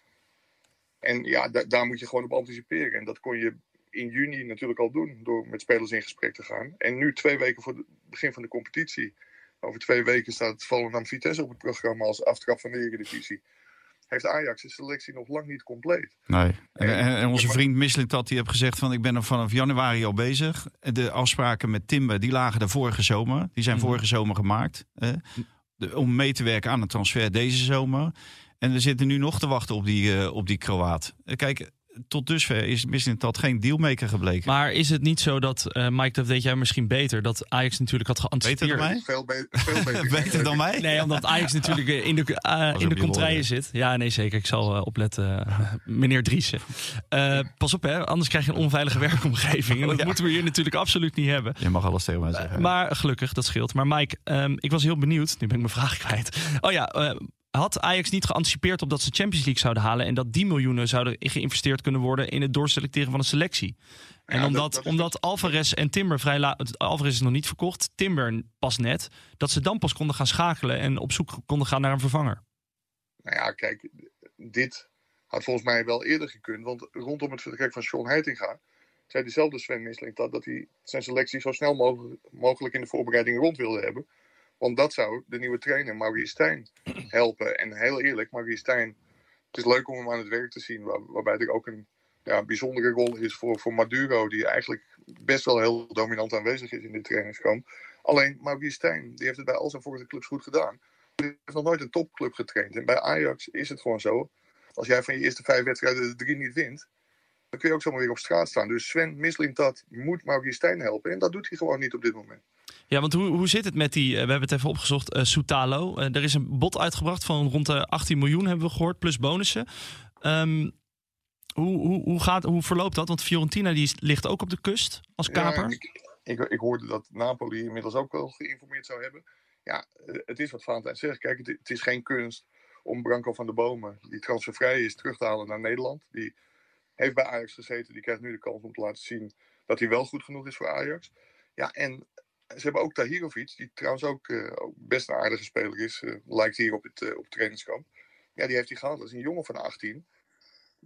En ja, da- daar moet je gewoon op anticiperen. En dat kon je in juni natuurlijk al doen door met spelers in gesprek te gaan. En nu twee weken voor het begin van de competitie. Over twee weken staat Volendam Vitesse op het programma als aftrap van de Eredivisie. Heeft Ajax de selectie nog lang niet compleet. Nee. En, en, en onze vriend Mislintat die heeft gezegd van ik ben er vanaf januari al bezig. De afspraken met Timber die lagen de vorige zomer. Die zijn Mhm. vorige zomer gemaakt. De- om mee te werken aan het transfer deze zomer. En we zitten nu nog te wachten op die, eh, op die Kroaat. Eh, Kijk, tot dusver is Mislintat geen dealmaker gebleken. Maar is het niet zo dat, eh, Mike, dat weet jij misschien beter, dat Ajax natuurlijk had geanticipeerd. Beter dan mij? Veel, be- veel beter. <laughs> Beter dan mij? Nee, omdat Ajax natuurlijk eh, in de, eh, in de contraille zit. Ja, nee, zeker. Ik zal opletten, meneer Driessen. Eh, pas op, hè, anders krijg je een onveilige <laughs> werkomgeving. En dat Ja. moeten we hier natuurlijk absoluut niet hebben. Je mag alles tegen mij zeggen. Maar gelukkig, dat scheelt. Maar Mike, ehm, ik was heel benieuwd. Nu ben ik mijn vraag kwijt. Oh ja, eh, had Ajax niet geanticipeerd op dat ze Champions League zouden halen... en dat die miljoenen zouden geïnvesteerd kunnen worden... in het doorselecteren van een selectie? En Ja, omdat, dat omdat Alvarez en Timber vrij laat... Alvarez is nog niet verkocht, Timber pas net... dat ze dan pas konden gaan schakelen en op zoek konden gaan naar een vervanger. Nou ja, kijk, dit had volgens mij wel eerder gekund. Want rondom het vertrek van Sean Heitinga zei dezelfde Sven Misling dat, dat hij zijn selectie zo snel mogelijk, mogelijk in de voorbereiding rond wilde hebben. Want dat zou de nieuwe trainer Maurice Stijn <clears throat> helpen. En heel eerlijk, Maurice Stijn, het is leuk om hem aan het werk te zien. Waar, waarbij er ook een ja, bijzondere rol is voor, voor Maduro, die eigenlijk best wel heel dominant aanwezig is in dit trainingskamp. Alleen Maurice Stijn, die heeft het bij al zijn vorige clubs goed gedaan. Hij heeft nog nooit een topclub getraind. En bij Ajax is het gewoon zo. Als jij van je eerste vijf wedstrijden de drie niet wint, dan kun je ook zomaar weer op straat staan. Dus Sven Mislintat moet Maurice Stijn helpen. En dat doet hij gewoon niet op dit moment. Ja, want hoe, hoe zit het met die, eh, we hebben het even opgezocht, eh Soutalo. Eh, er is een bod uitgebracht van rond de 18 miljoen, hebben we gehoord, plus bonussen. Ehm, hoe, hoe, hoe, gaat, hoe verloopt dat? Want Fiorentina die ligt ook op de kust als kaper. Ja, ik, ik, ik hoorde dat Napoli inmiddels ook wel geïnformeerd zou hebben. Ja, het is wat Valentijn zegt. Kijk, het, het is geen kunst om Branco van de Bomen, die transfervrij is, terug te halen naar Nederland. Die heeft bij Ajax gezeten. Die krijgt nu de kans om te laten zien dat hij wel goed genoeg is voor Ajax. Ja, en ze hebben ook Tahirovic, die trouwens ook, eh, ook best een aardige speler is. eh, lijkt hier op het, eh, op het trainingskamp. Ja, die heeft hij gehaald. Dat is een jongen van 18.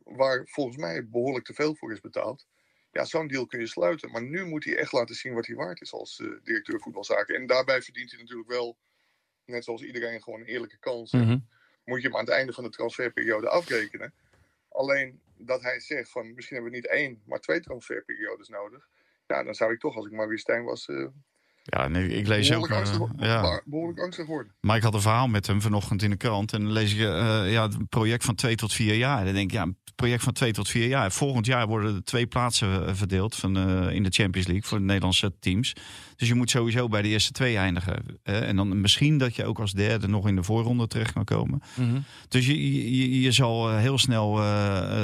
Waar volgens mij behoorlijk te veel voor is betaald. Ja, zo'n deal kun je sluiten. Maar nu moet hij echt laten zien wat hij waard is als directeur voetbalzaken. En daarbij verdient hij natuurlijk wel, net zoals iedereen, gewoon een eerlijke kans. Mhm. Moet je hem aan het einde van de transferperiode afrekenen. Alleen dat hij zegt van misschien hebben we niet één, maar twee transferperiodes nodig. Ja, dan zou ik toch, als ik Maurice Stijn was, Ja, nee, ik lees ook... behoorlijk, angstig, eh, ja. behoorlijk angstig worden. Maar ik had een verhaal met hem vanochtend in de krant. En dan lees ik eh, ja, het project van twee tot vier jaar. Dan denk ik, ja, het project van twee tot vier jaar. Volgend jaar worden er twee plaatsen eh, verdeeld van, eh, in de Champions League voor de Nederlandse teams. Dus je moet sowieso bij de eerste twee eindigen. hè. en dan misschien dat je ook als derde nog in de voorronde terecht kan komen. Mhm. Dus je, je, je zal heel snel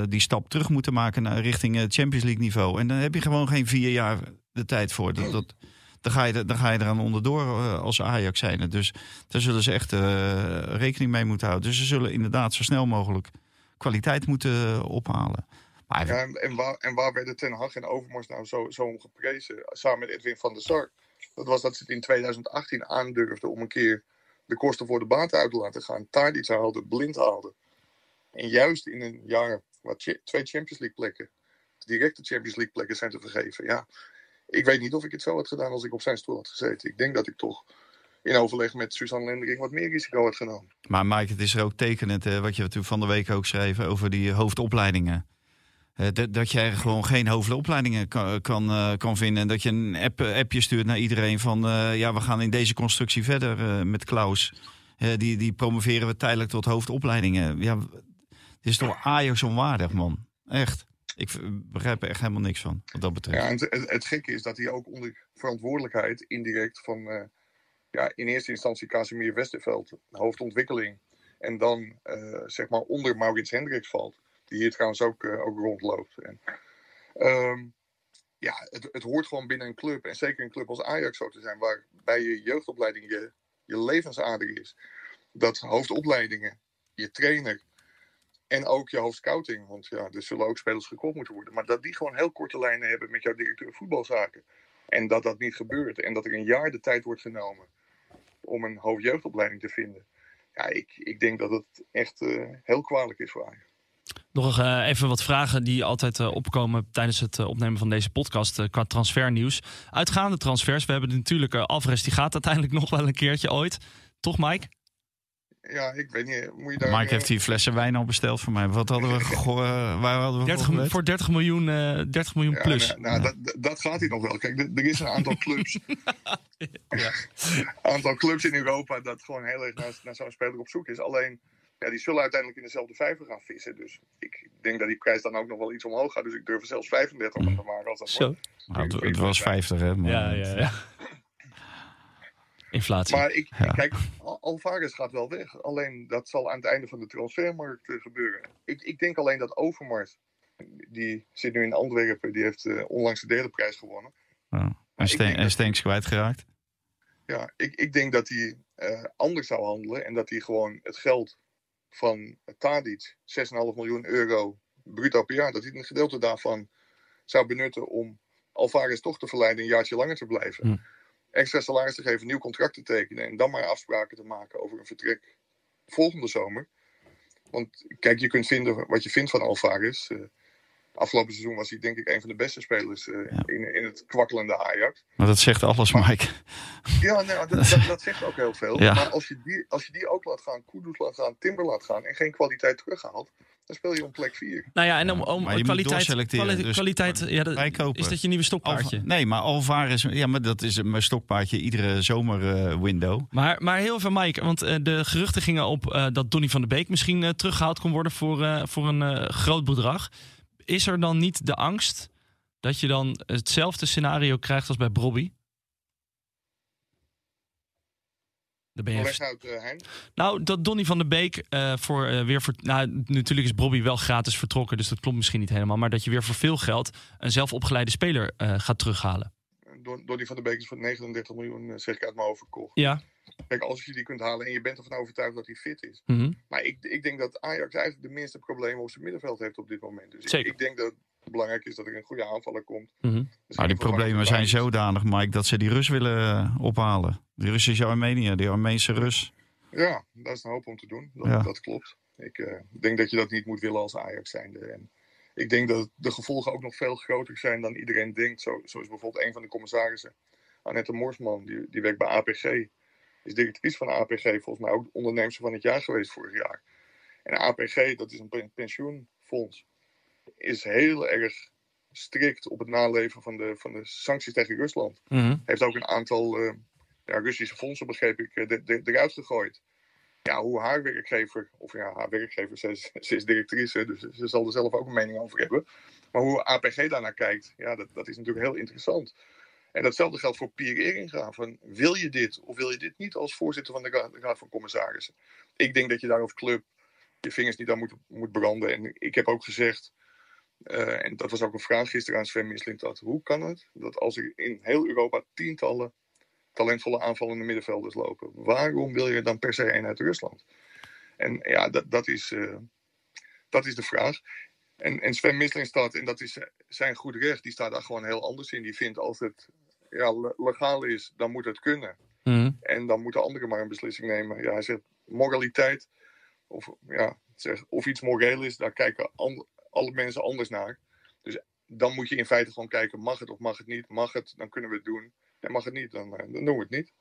die stap terug moeten maken naar richting Champions League niveau. En dan heb je gewoon geen vier jaar de tijd voor. Dat, dat, dan, ga je, er- dan ga je eraan onderdoor eh, als Ajax zijn. Dus daar zullen ze echt eh, rekening mee moeten houden. Dus ze zullen inderdaad zo snel mogelijk kwaliteit moeten eh, ophalen. Maar Ja, en, en, waar, en waar werden Ten Hag en Overmars nou zo, zo om geprezen? Samen met Edwin van der Sar. Dat was dat ze het in 2018 aandurfden om een keer de kosten voor de baat uit te laten gaan. Tadic haalde, blind haalde. En juist in een jaar waar cha- twee Champions League plekken, directe Champions League plekken zijn te vergeven. Ja, ik weet niet of ik het zo had gedaan als ik op zijn stoel had gezeten. Ik denk dat ik toch in overleg met Suzanne Lendering wat meer risico had genomen. Maar Mike, het is er ook tekenend, eh, wat je van de week ook schreef over die hoofdopleidingen. Eh, dat, dat er gewoon geen hoofdopleidingen kan, kan, eh, kan vinden. En dat je een app, appje stuurt naar iedereen van... eh, ja, we gaan in deze constructie verder eh, met Klaus. Eh, die, die promoveren we tijdelijk tot hoofdopleidingen. Ja, het is toch Ajax onwaardig, man. Echt. Ik begrijp er echt helemaal niks van, wat dat betreft. Ja, en het, het, het gekke is dat hij ook onder verantwoordelijkheid indirect van eh, ja, in eerste instantie Casimir Westerveld, hoofdontwikkeling. En dan eh, zeg maar onder Maurits Hendricks valt, die hier trouwens ook, eh, ook rondloopt. En, ehm, ja, het, het hoort gewoon binnen een club. En zeker een club als Ajax zo te zijn, waarbij je jeugdopleiding je, je levensader is. Dat hoofdopleidingen, je trainer en ook je hoofdscouting. Want ja, er zullen ook spelers gekocht moeten worden. Maar dat die gewoon heel korte lijnen hebben met jouw directeur voetbalzaken. En dat dat niet gebeurt. En dat er een jaar de tijd wordt genomen om een hoofdjeugdopleiding te vinden. Ja, ik, ik denk dat het echt eh, heel kwalijk is voor Ajax. Nog eh, even wat vragen die altijd eh, opkomen tijdens het opnemen van deze podcast qua transfernieuws. Uitgaande transfers. We hebben natuurlijk Alvarez, die gaat uiteindelijk <laughs> nog wel een keertje ooit. Toch, Mike? Ja, ik weet niet. Moet je daar, Mike eh, heeft hier flessen wijn al besteld voor mij. Wat hadden we <laughs> gegooid? waar hadden we 30, voor gewet? voor 30 miljoen, eh 30 miljoen ja, plus. Nou, nou, dat, dat gaat hij nog wel. Kijk, er er is een aantal <laughs> clubs. <laughs> aantal clubs in Europa dat gewoon heel erg naar, naar zo'n speler op zoek is. Alleen, ja, die zullen uiteindelijk in dezelfde vijver gaan vissen. Dus ik denk dat die prijs dan ook nog wel iets omhoog gaat. Dus ik durf er zelfs 35 op te maken als dat Zo. wordt. Nou, het, het was 50, hè? Maar, Ja, ja, ja. Inflatie. Maar ik, Ja. kijk, Al- Alvarez gaat wel weg. Alleen dat zal aan het einde van de transfermarkt eh, gebeuren. Ik, ik denk alleen dat Overmars, die zit nu in Antwerpen, die heeft eh, onlangs de derde prijs gewonnen. En, denk en Stenks kwijtgeraakt. Ja, ik, ik denk dat hij eh, anders zou handelen en dat hij gewoon het geld van Tadic, 6,5 miljoen euro bruto per jaar, dat hij een gedeelte daarvan zou benutten om Alvarez toch te verleiden een jaartje langer te blijven. Hm. Extra salaris te geven, nieuw contract te tekenen en dan maar afspraken te maken over een vertrek volgende zomer. Want kijk, je kunt vinden wat je vindt van Alvarez. Eh, afgelopen seizoen was hij denk ik een van de beste spelers eh, Ja. in, in het kwakkelende Ajax. Maar dat zegt alles, Mike. Ja, nou, dat, dat, dat zegt ook heel veel. Ja. Maar als je, die, als je die ook laat gaan, Kudus laat gaan, Timber laat gaan en geen kwaliteit terughaalt, dan speel je om plek 4. nou ja, en om, om Maar je moet kwaliteit, dus kwaliteit ja, dat, is dat je nieuwe stokpaardje. Alva- nee, maar Alvarez, ja, maar dat is mijn stokpaardje iedere zomer window. Maar, maar heel even, Mike, want eh, de geruchten gingen op eh, dat Donny van de Beek misschien eh, teruggehaald kon worden voor, eh, voor een eh, groot bedrag. Is er dan niet de angst dat je dan hetzelfde scenario krijgt als bij Brobby? Leg uit, eh. Nou, dat Donny van de Beek eh, voor eh, weer voor. Nou, natuurlijk is Bobby wel gratis vertrokken, dus dat klopt misschien niet helemaal. Maar dat je weer voor veel geld een zelfopgeleide speler gaat terughalen. Don- Donny van der Beek is voor 39 miljoen, zeg ik uit mijn hoofd, verkocht. Ja. Kijk, als je die kunt halen en je bent ervan overtuigd dat hij fit is. Mhm. Maar ik, ik denk dat Ajax eigenlijk de minste problemen op zijn middenveld heeft op dit moment. Dus ik, Zeker. ik denk dat Belangrijk is dat er een goede aanvaller komt. Mhm. Dus Maar die in ieder geval problemen zijn zodanig, Mike, dat ze die Rus willen eh, ophalen. Die Russische Armenië, die Armeense Rus. Ja, dat is een hoop om te doen. Dat, Ja. dat klopt. Ik eh, denk dat je dat niet moet willen als Ajax zijnde. En ik denk dat de gevolgen ook nog veel groter zijn dan iedereen denkt. Zo, zo is bijvoorbeeld een van de commissarissen, Annette Morsman, die, die werkt bij APG. Is directrice van APG, volgens mij ook onderneemster van het jaar geweest vorig jaar. En APG, dat is een pen- pensioenfonds, is heel erg strikt op het naleven van de, van de sancties tegen Rusland Mhm. heeft ook een aantal eh, ja, Russische fondsen, begreep ik, eh, de- de- eruit gegooid. Ja, hoe haar werkgever, of ja, haar werkgever, ze is, ze is directrice, dus ze zal er zelf ook een mening over hebben. Maar hoe APG daarnaar kijkt, ja, dat, dat is natuurlijk heel interessant. En datzelfde geldt voor Pierre Eringa. Van, wil je dit of wil je dit niet als voorzitter van de Raad van Commissarissen? Ik denk dat je daar als club je vingers niet aan moet, moet branden. En ik heb ook gezegd, eh, en dat was ook een vraag gisteren aan Sven Misling, dat hoe kan het dat als er in heel Europa tientallen talentvolle aanvallende middenvelders lopen, waarom wil je dan per se een uit Rusland? En ja, dat, dat, is, eh, dat is de vraag. En, en Sven Misling staat, en dat is zijn goed recht, die staat daar gewoon heel anders in. Die vindt als het ja, le- legaal is, dan moet het kunnen. Mhm. En dan moeten anderen maar een beslissing nemen. Ja, hij zegt moraliteit, of, ja, zeg, of iets moreel is, daar kijken an- alle mensen anders naar. Dus dan moet je in feite gewoon kijken, mag het of mag het niet? Mag het, dan kunnen we het doen. En mag het niet, dan, eh, dan doen we het niet.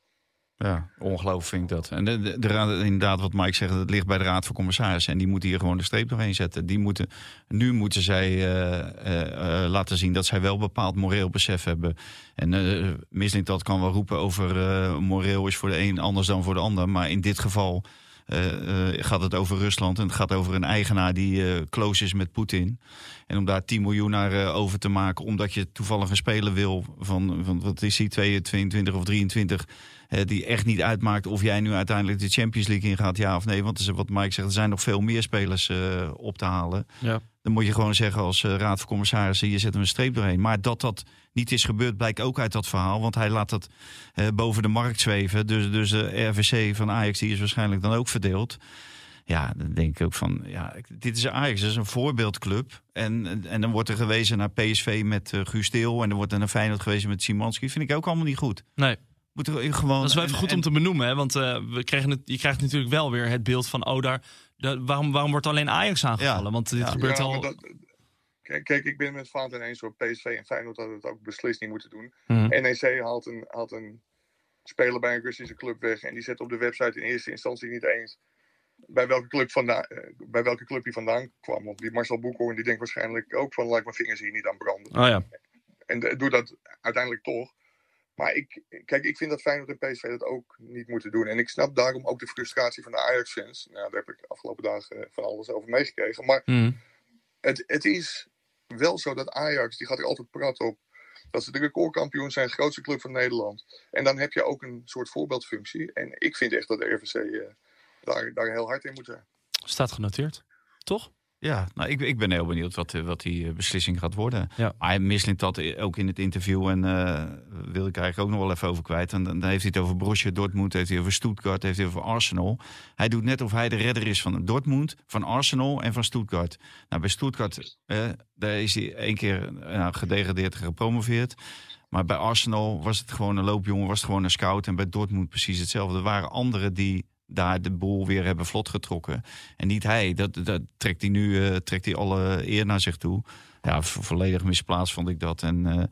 Ja, ongelooflijk vind ik dat. En de, raad- inderdaad, wat Mike zegt, het ligt bij de Raad van Commissarissen. En die moeten hier gewoon de streep doorheen zetten. Die moeten, nu moeten zij eh, eh, laten zien dat zij wel bepaald moreel besef hebben. En Misling dat kan wel roepen over moreel is voor de een anders dan voor de ander. Maar in dit geval gaat het over Rusland. En het gaat over een eigenaar die eh, close is met Poetin. En om daar 10 miljoen naar eh, over te maken, omdat je toevallig een speler wil van, van wat is hij, 22 of 23, eh, die echt niet uitmaakt of jij nu uiteindelijk de Champions League ingaat, ja of nee. Want wat Mike zegt, er zijn nog veel meer spelers eh, op te halen. Ja. Dan moet je gewoon zeggen als eh, raad van commissarissen, je zet hem een streep doorheen. Maar dat dat niet is gebeurd, blijkt ook uit dat verhaal. Want hij laat dat eh, boven de markt zweven. Dus, dus de RVC van Ajax, die is waarschijnlijk dan ook verdeeld. Ja, dan denk ik ook van, ja, dit is Ajax, dat is een voorbeeldclub. En, en dan wordt er gewezen naar PSV met uh, Guus Deel. En dan wordt er naar Feyenoord gewezen met Simanski. Vind ik ook allemaal niet goed. Nee. Moet er gewoon, Dat is wel even goed om te benoemen, hè? want uh, we kregen het, je krijgt natuurlijk wel weer het beeld van, oh daar, de, waarom, waarom wordt alleen Ajax aangevallen? Ja. Want dit Ja. gebeurt Ja, al... dat- kijk, kijk, ik ben met Vaanten eens hoor. PSV en Feyenoord hadden het ook beslist niet moeten doen. Mhm. NEC haalt een, haalt een speler bij een Russische club weg. En die zet op de website in eerste instantie niet eens bij welke club, vandaan, eh, bij welke club hij vandaan kwam. Want die Marcel Boekhoorn die denkt waarschijnlijk ook van... laat mijn vingers hier niet aan branden. Oh ja. En eh, doe dat uiteindelijk toch. Maar ik, kijk, ik vind dat Feyenoord en PSV dat ook niet moeten doen. En ik snap daarom ook de frustratie van de Ajax-fans. Nou, daar heb ik de afgelopen dagen eh, van alles over meegekregen. Maar Mhm. het, het is wel zo dat Ajax, die gaat er altijd prat op. Dat ze de recordkampioen zijn, grootste club van Nederland. En dan heb je ook een soort voorbeeldfunctie. En ik vind echt dat de RVC eh, daar, daar heel hard in moet zijn. Staat genoteerd. Toch? Ja, nou, ik, ik ben heel benieuwd wat, eh, wat die eh, beslissing gaat worden. Ja. Maar hij mislint dat i- ook in het interview. En eh wil ik eigenlijk ook nog wel even over kwijt. En dan dan heeft hij het over Borussia Dortmund, heeft hij over Stuttgart, heeft hij over Arsenal. Hij doet net of hij de redder is van Dortmund, van Arsenal en van Stuttgart. Nou, bij Stuttgart eh, daar is hij één keer eh, nou, gedegradeerd gepromoveerd. Maar bij Arsenal was het gewoon een loopjongen, was het gewoon een scout. En bij Dortmund precies hetzelfde. Er waren anderen die daar de boel weer hebben vlot getrokken. En niet hij. Dat, dat trekt hij nu eh, trekt hij alle eer naar zich toe. Ja, vo- volledig misplaatst vond ik dat. En eh,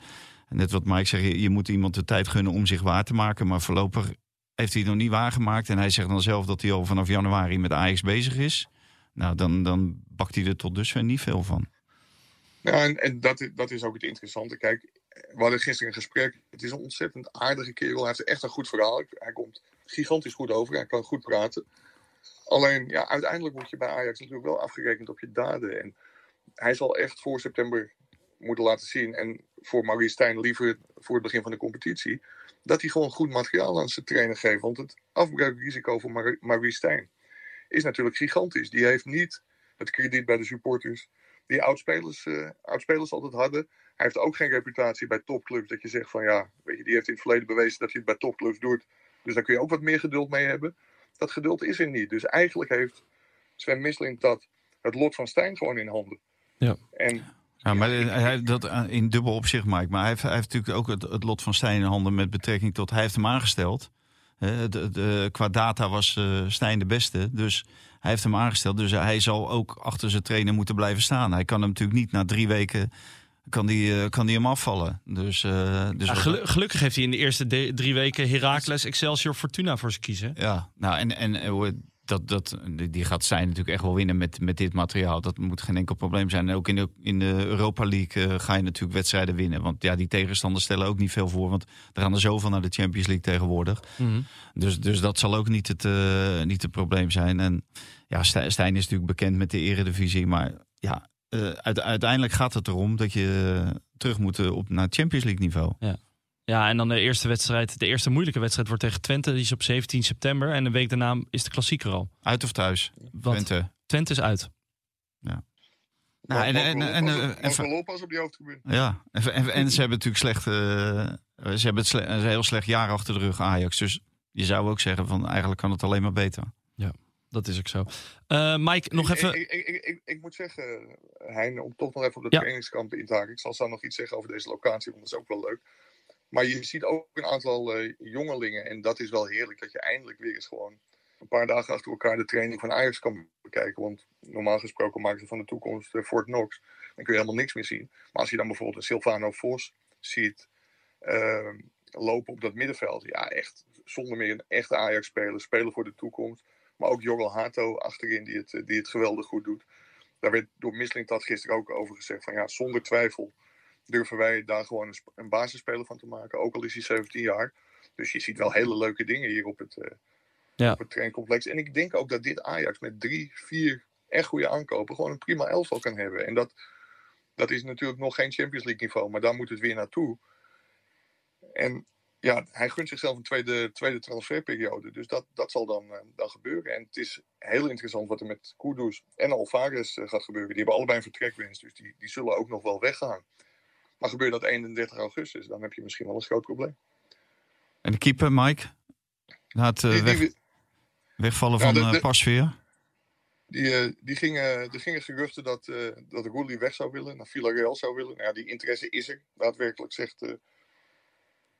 net wat Mike zegt, je, je moet iemand de tijd gunnen om zich waar te maken. Maar voorlopig heeft hij nog niet waargemaakt. En hij zegt dan zelf dat hij al vanaf januari met Ajax bezig is. Nou, dan, dan bakt hij er tot dusver niet veel van. Ja, en, en dat, dat is ook het interessante. Kijk, we hadden gisteren een gesprek. Het is een ontzettend aardige kerel. Hij heeft echt een goed verhaal. Hij komt gigantisch goed over. Hij kan goed praten. Alleen, ja, uiteindelijk moet je bij Ajax natuurlijk wel afgerekend op je daden. En hij zal echt voor september moeten laten zien. En voor Maurice Stijn liever voor het begin van de competitie. Dat hij gewoon goed materiaal aan zijn trainer geeft. Want het afbreukrisico voor Mar- Maurice Stijn is natuurlijk gigantisch. Die heeft niet het krediet bij de supporters die oudspelers, eh oudspelers altijd hadden. Hij heeft ook geen reputatie bij topclubs dat je zegt van ja, weet je, die heeft in het verleden bewezen dat hij het bij topclubs doet. Dus daar kun je ook wat meer geduld mee hebben. Dat geduld is er niet. Dus eigenlijk heeft Sven Misling dat het lot van Stijn gewoon in handen. Ja. En Ja, maar hij, dat eh, in dubbel opzicht, Mike. Maar hij heeft, hij heeft natuurlijk ook het, het lot van Stijn in handen met betrekking tot... Hij heeft hem aangesteld. Hè, de, de, qua data was eh Stijn de beste. Dus hij heeft hem aangesteld. Dus hij zal ook achter zijn trainer moeten blijven staan. Hij kan hem natuurlijk niet na drie weken... Kan die, eh, kan die hem afvallen. Dus, eh, dus Ja, wat- gelu- gelukkig heeft hij in de eerste drie weken Heracles, Excelsior, Fortuna voor zijn kiezen. Ja, nou en, en eh, dat, dat, die- gaat zijn natuurlijk echt wel winnen met, met dit materiaal. Dat moet geen enkel probleem zijn. En ook in de, in de Europa League ga je natuurlijk wedstrijden winnen. Want ja, die tegenstanders stellen ook niet veel voor. Want er gaan er zoveel naar de Champions League tegenwoordig. Dus, dus dat zal ook niet het, niet het probleem zijn. En ja, Stijn is natuurlijk bekend met de eredivisie. Maar ja, eh, uite- uiteindelijk gaat het erom dat je eh, terug moet eh, op naar Champions League niveau. Ja, en dan de eerste wedstrijd, de eerste moeilijke wedstrijd wordt tegen Twente. Die is op 17 september. En een week daarna is de klassieker al. Uit of thuis, Want Twente. Twente is uit. Nou, en- en- en- en- op die. Ja, en, en, en ze hebben natuurlijk slecht, eh, ze hebben het sle- een heel slecht jaar achter de rug Ajax. Dus je zou ook zeggen van eigenlijk kan het alleen maar beter. Dat is ook zo. Eh, Mike, nog Ik- even. Ik, ik, ik, ik, moet zeggen, Hein, om toch nog even op de Ja. trainingskamp in te haken. Ik zal zo nog iets zeggen over deze locatie, want dat is ook wel leuk. Maar je ziet ook een aantal eh, jongelingen. En dat is wel heerlijk dat je eindelijk weer eens gewoon een paar dagen achter elkaar de training van Ajax kan bekijken. Want normaal gesproken maken ze van de toekomst eh, Fort Knox. Dan kun je helemaal niks meer zien. Maar als je dan bijvoorbeeld een Silvano Vos ziet eh, lopen op dat middenveld. Ja, echt zonder meer een echte Ajax-speler. Spelen voor de toekomst. Maar ook Jorgel Hato achterin die het, eh, die het geweldig goed doet. Daar werd door Mislintat gisteren ook over gezegd van ja, zonder twijfel durven wij daar gewoon een, sp- een basisspeler van te maken. Ook al is hij 17 jaar. Dus je ziet wel hele leuke dingen hier op het, Ja. op het traincomplex. En ik denk ook dat dit Ajax met drie, vier echt goede aankopen gewoon een prima elftal kan hebben. En dat, dat is natuurlijk nog geen Champions League niveau, maar daar moet het weer naartoe. En ja, hij gunt zichzelf een tweede, tweede transferperiode. Dus dat, dat zal dan, eh, dan gebeuren. En het is heel interessant wat er met Kudus en Alvarez eh, gaat gebeuren. Die hebben allebei een vertrekwens, dus die, die zullen ook nog wel weggaan. Maar gebeurt dat 31 augustus, dan heb je misschien wel een groot probleem. En de keeper, Mike? Na het eh, weg- wegvallen van de- de- Pasveer? die, die gingen, er gingen geruchten dat, eh dat Roelie weg zou willen, naar Villarreal zou willen. Nou, die interesse is er, daadwerkelijk, zegt,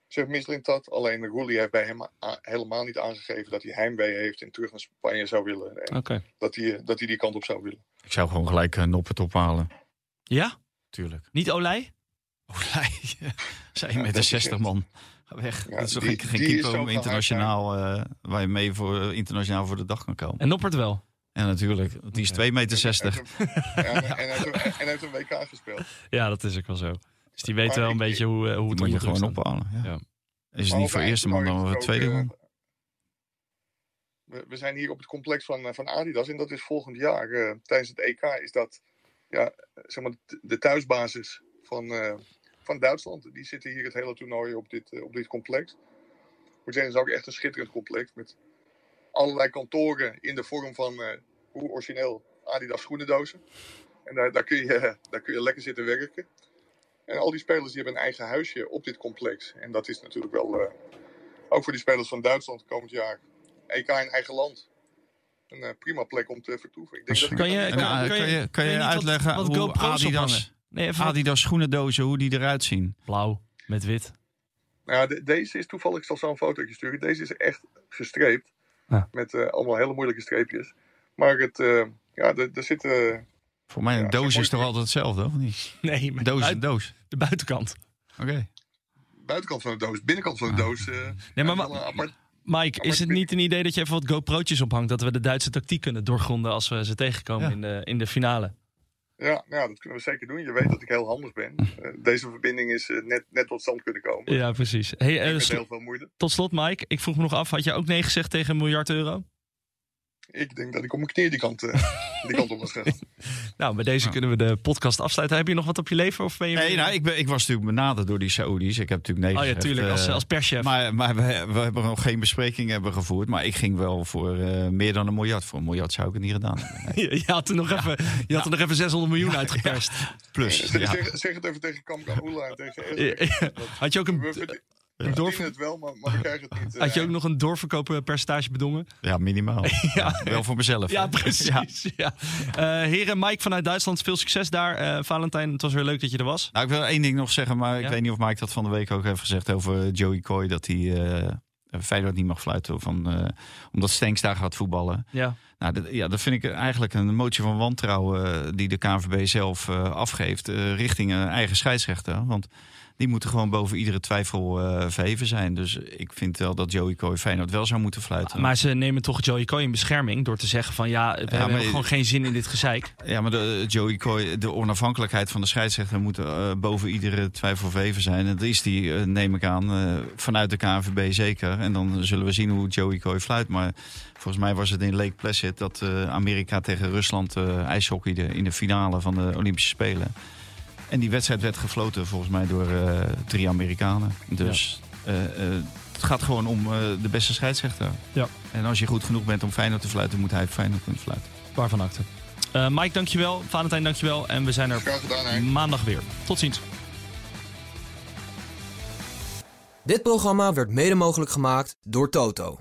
zegt Misling dat. Alleen Roelie heeft bij hem helemaal niet aangegeven dat hij heimwee heeft en terug naar Spanje zou willen. En dat, hij, eh, dat hij die kant op zou willen. Ik zou gewoon gelijk een Noppert ophalen. Ja? Tuurlijk. Niet Olij? Olij. Zij Ja, <laughs> met is 60 man. Ga weg. Ja, dat is toch die- geen, geen die keeper om internationaal, eh, waar je mee voor, eh, internationaal voor de dag kan komen. En Noppert wel. En natuurlijk, die is 2,60 meter. 60. En, en, en, hij heeft een- en hij heeft een WK gespeeld. <laughs> Ja, dat is ook wel zo. Dus die weten wel een ik- beetje hoe, eh, hoe het moet je gewoon ophalen. Ja. Ja. Is het niet voor eerste man, dan voor tweede gesproken, man. We, we zijn hier op het complex van, eh, van Adidas en dat is volgend jaar eh, tijdens het EK is dat ja, zeg maar de- thuisbasis van, eh, van Duitsland. Die zitten hier het hele toernooi op dit, eh, op dit complex. Ik moet zeggen, het is ook echt een schitterend complex met allerlei kantoren in de vorm van eh, hoe origineel Adidas schoenendozen. En daar, daar, kun je, <laughs> daar kun je lekker zitten werken. En al die spelers die hebben een eigen huisje op dit complex. En dat is natuurlijk wel, eh, ook voor die spelers van Duitsland komend jaar, EK in eigen land. Een eh, prima plek om te vertoeven. Ik denk dat ik Kan je, het En, dan- kan je- kan je niet wat- uitleggen wat hoe Adidas-? Nee, even Adidas schoenendozen, hoe die eruit zien. blauw met wit. Nou, de- deze is toevallig, ik zal zo een fotootje sturen. Deze is echt gestreept. Ja. Met eh, allemaal hele moeilijke streepjes. Maar het, eh, ja, er er zitten. Voor mij een Ja, doos is toch altijd hetzelfde, of niet? Nee, maar Doos is buit- een doos. de buitenkant. Oké. buitenkant van de doos, binnenkant van de doos. eh, Ah. Nee, maar, wel ma- een apart- Mike, is het niet een idee dat je even wat GoPro'tjes ophangt? Dat we de Duitse tactiek kunnen doorgronden als we ze tegenkomen Ja. in, de, in de finale. Ja, nou ja, dat kunnen we zeker doen. Je weet dat ik heel handig ben. <laughs> Eh, deze verbinding is eh, net, net tot stand kunnen komen. Ja, precies. Hey, sl- heel veel moeite. tot slot, Mike. Ik vroeg me nog af, had je ook nee gezegd tegen een miljard euro? Ik denk dat ik op mijn knieën die kant, eh, die kant op was gegaan. <laughs> Nou, bij deze kunnen we de podcast afsluiten. Heb je nog wat op je leven? Of ben je Nee, nou, ik, ben, ik was natuurlijk benaderd door die Saoedi's. Ik heb natuurlijk nee Oh ja, gezegd, tuurlijk. Als, eh, als perschef. Maar, maar we, we hebben nog geen bespreking hebben gevoerd. Maar ik ging wel voor eh, meer dan een miljard. Voor een miljard zou ik het niet gedaan hebben. Nee. <laughs> je, je had er nog even, je had er nog even 600 miljoen uitgeperst. Plus, Zeg, ja. zeg, zeg het even tegen Kamkan Oela en tegen. Had je ook een, Ik verdienen het wel, maar, maar ik krijg het niet. Had je eh, ook nog een doorverkooppercentage bedongen? Ja, minimaal. <laughs> Ja. Wel voor mezelf. Ja, precies. <laughs> Ja. Eh, heren, Mike vanuit Duitsland, veel succes daar. Eh, Valentijn, het was weer leuk dat je er was. Nou, ik wil één ding nog zeggen, maar Ja? ik weet niet of Mike dat van de week ook heeft gezegd over Joey Coy. Dat hij eh Feyenoord niet mag fluiten van, eh, omdat Stenks daar gaat voetballen. Ja. Nou, dat, ja, dat vind ik eigenlijk een motie van wantrouwen die de KNVB zelf eh, afgeeft eh, richting een eigen scheidsrechter. Want die moeten gewoon boven iedere twijfel eh, verheven zijn. Dus ik vind wel dat Joey Coy Feyenoord wel zou moeten fluiten. Maar ze nemen toch Joey Coy in bescherming door te zeggen van ja, we hebben maar- gewoon geen zin in dit gezeik. Ja, maar de, Joey Coy, de onafhankelijkheid van de scheidsrechter moet eh, boven iedere twijfel verheven zijn. En dat is die, eh, neem ik aan, eh, vanuit de KNVB zeker. En dan zullen we zien hoe Joey Coy fluit. Maar volgens mij was het in Lake Placid dat eh, Amerika tegen Rusland eh ijshockeyde in de finale van de Olympische Spelen. En die wedstrijd werd gefloten volgens mij door eh, drie Amerikanen. Dus eh, eh, het gaat gewoon om eh, de beste scheidsrechter. Ja. En als je goed genoeg bent om Feyenoord te fluiten, moet hij Feyenoord kunnen fluiten. Waarvan acte. Eh Mike, dankjewel. Valentijn, dankjewel. En we zijn er gedaan, maandag weer. Tot ziens. Dit programma werd mede mogelijk gemaakt door Toto.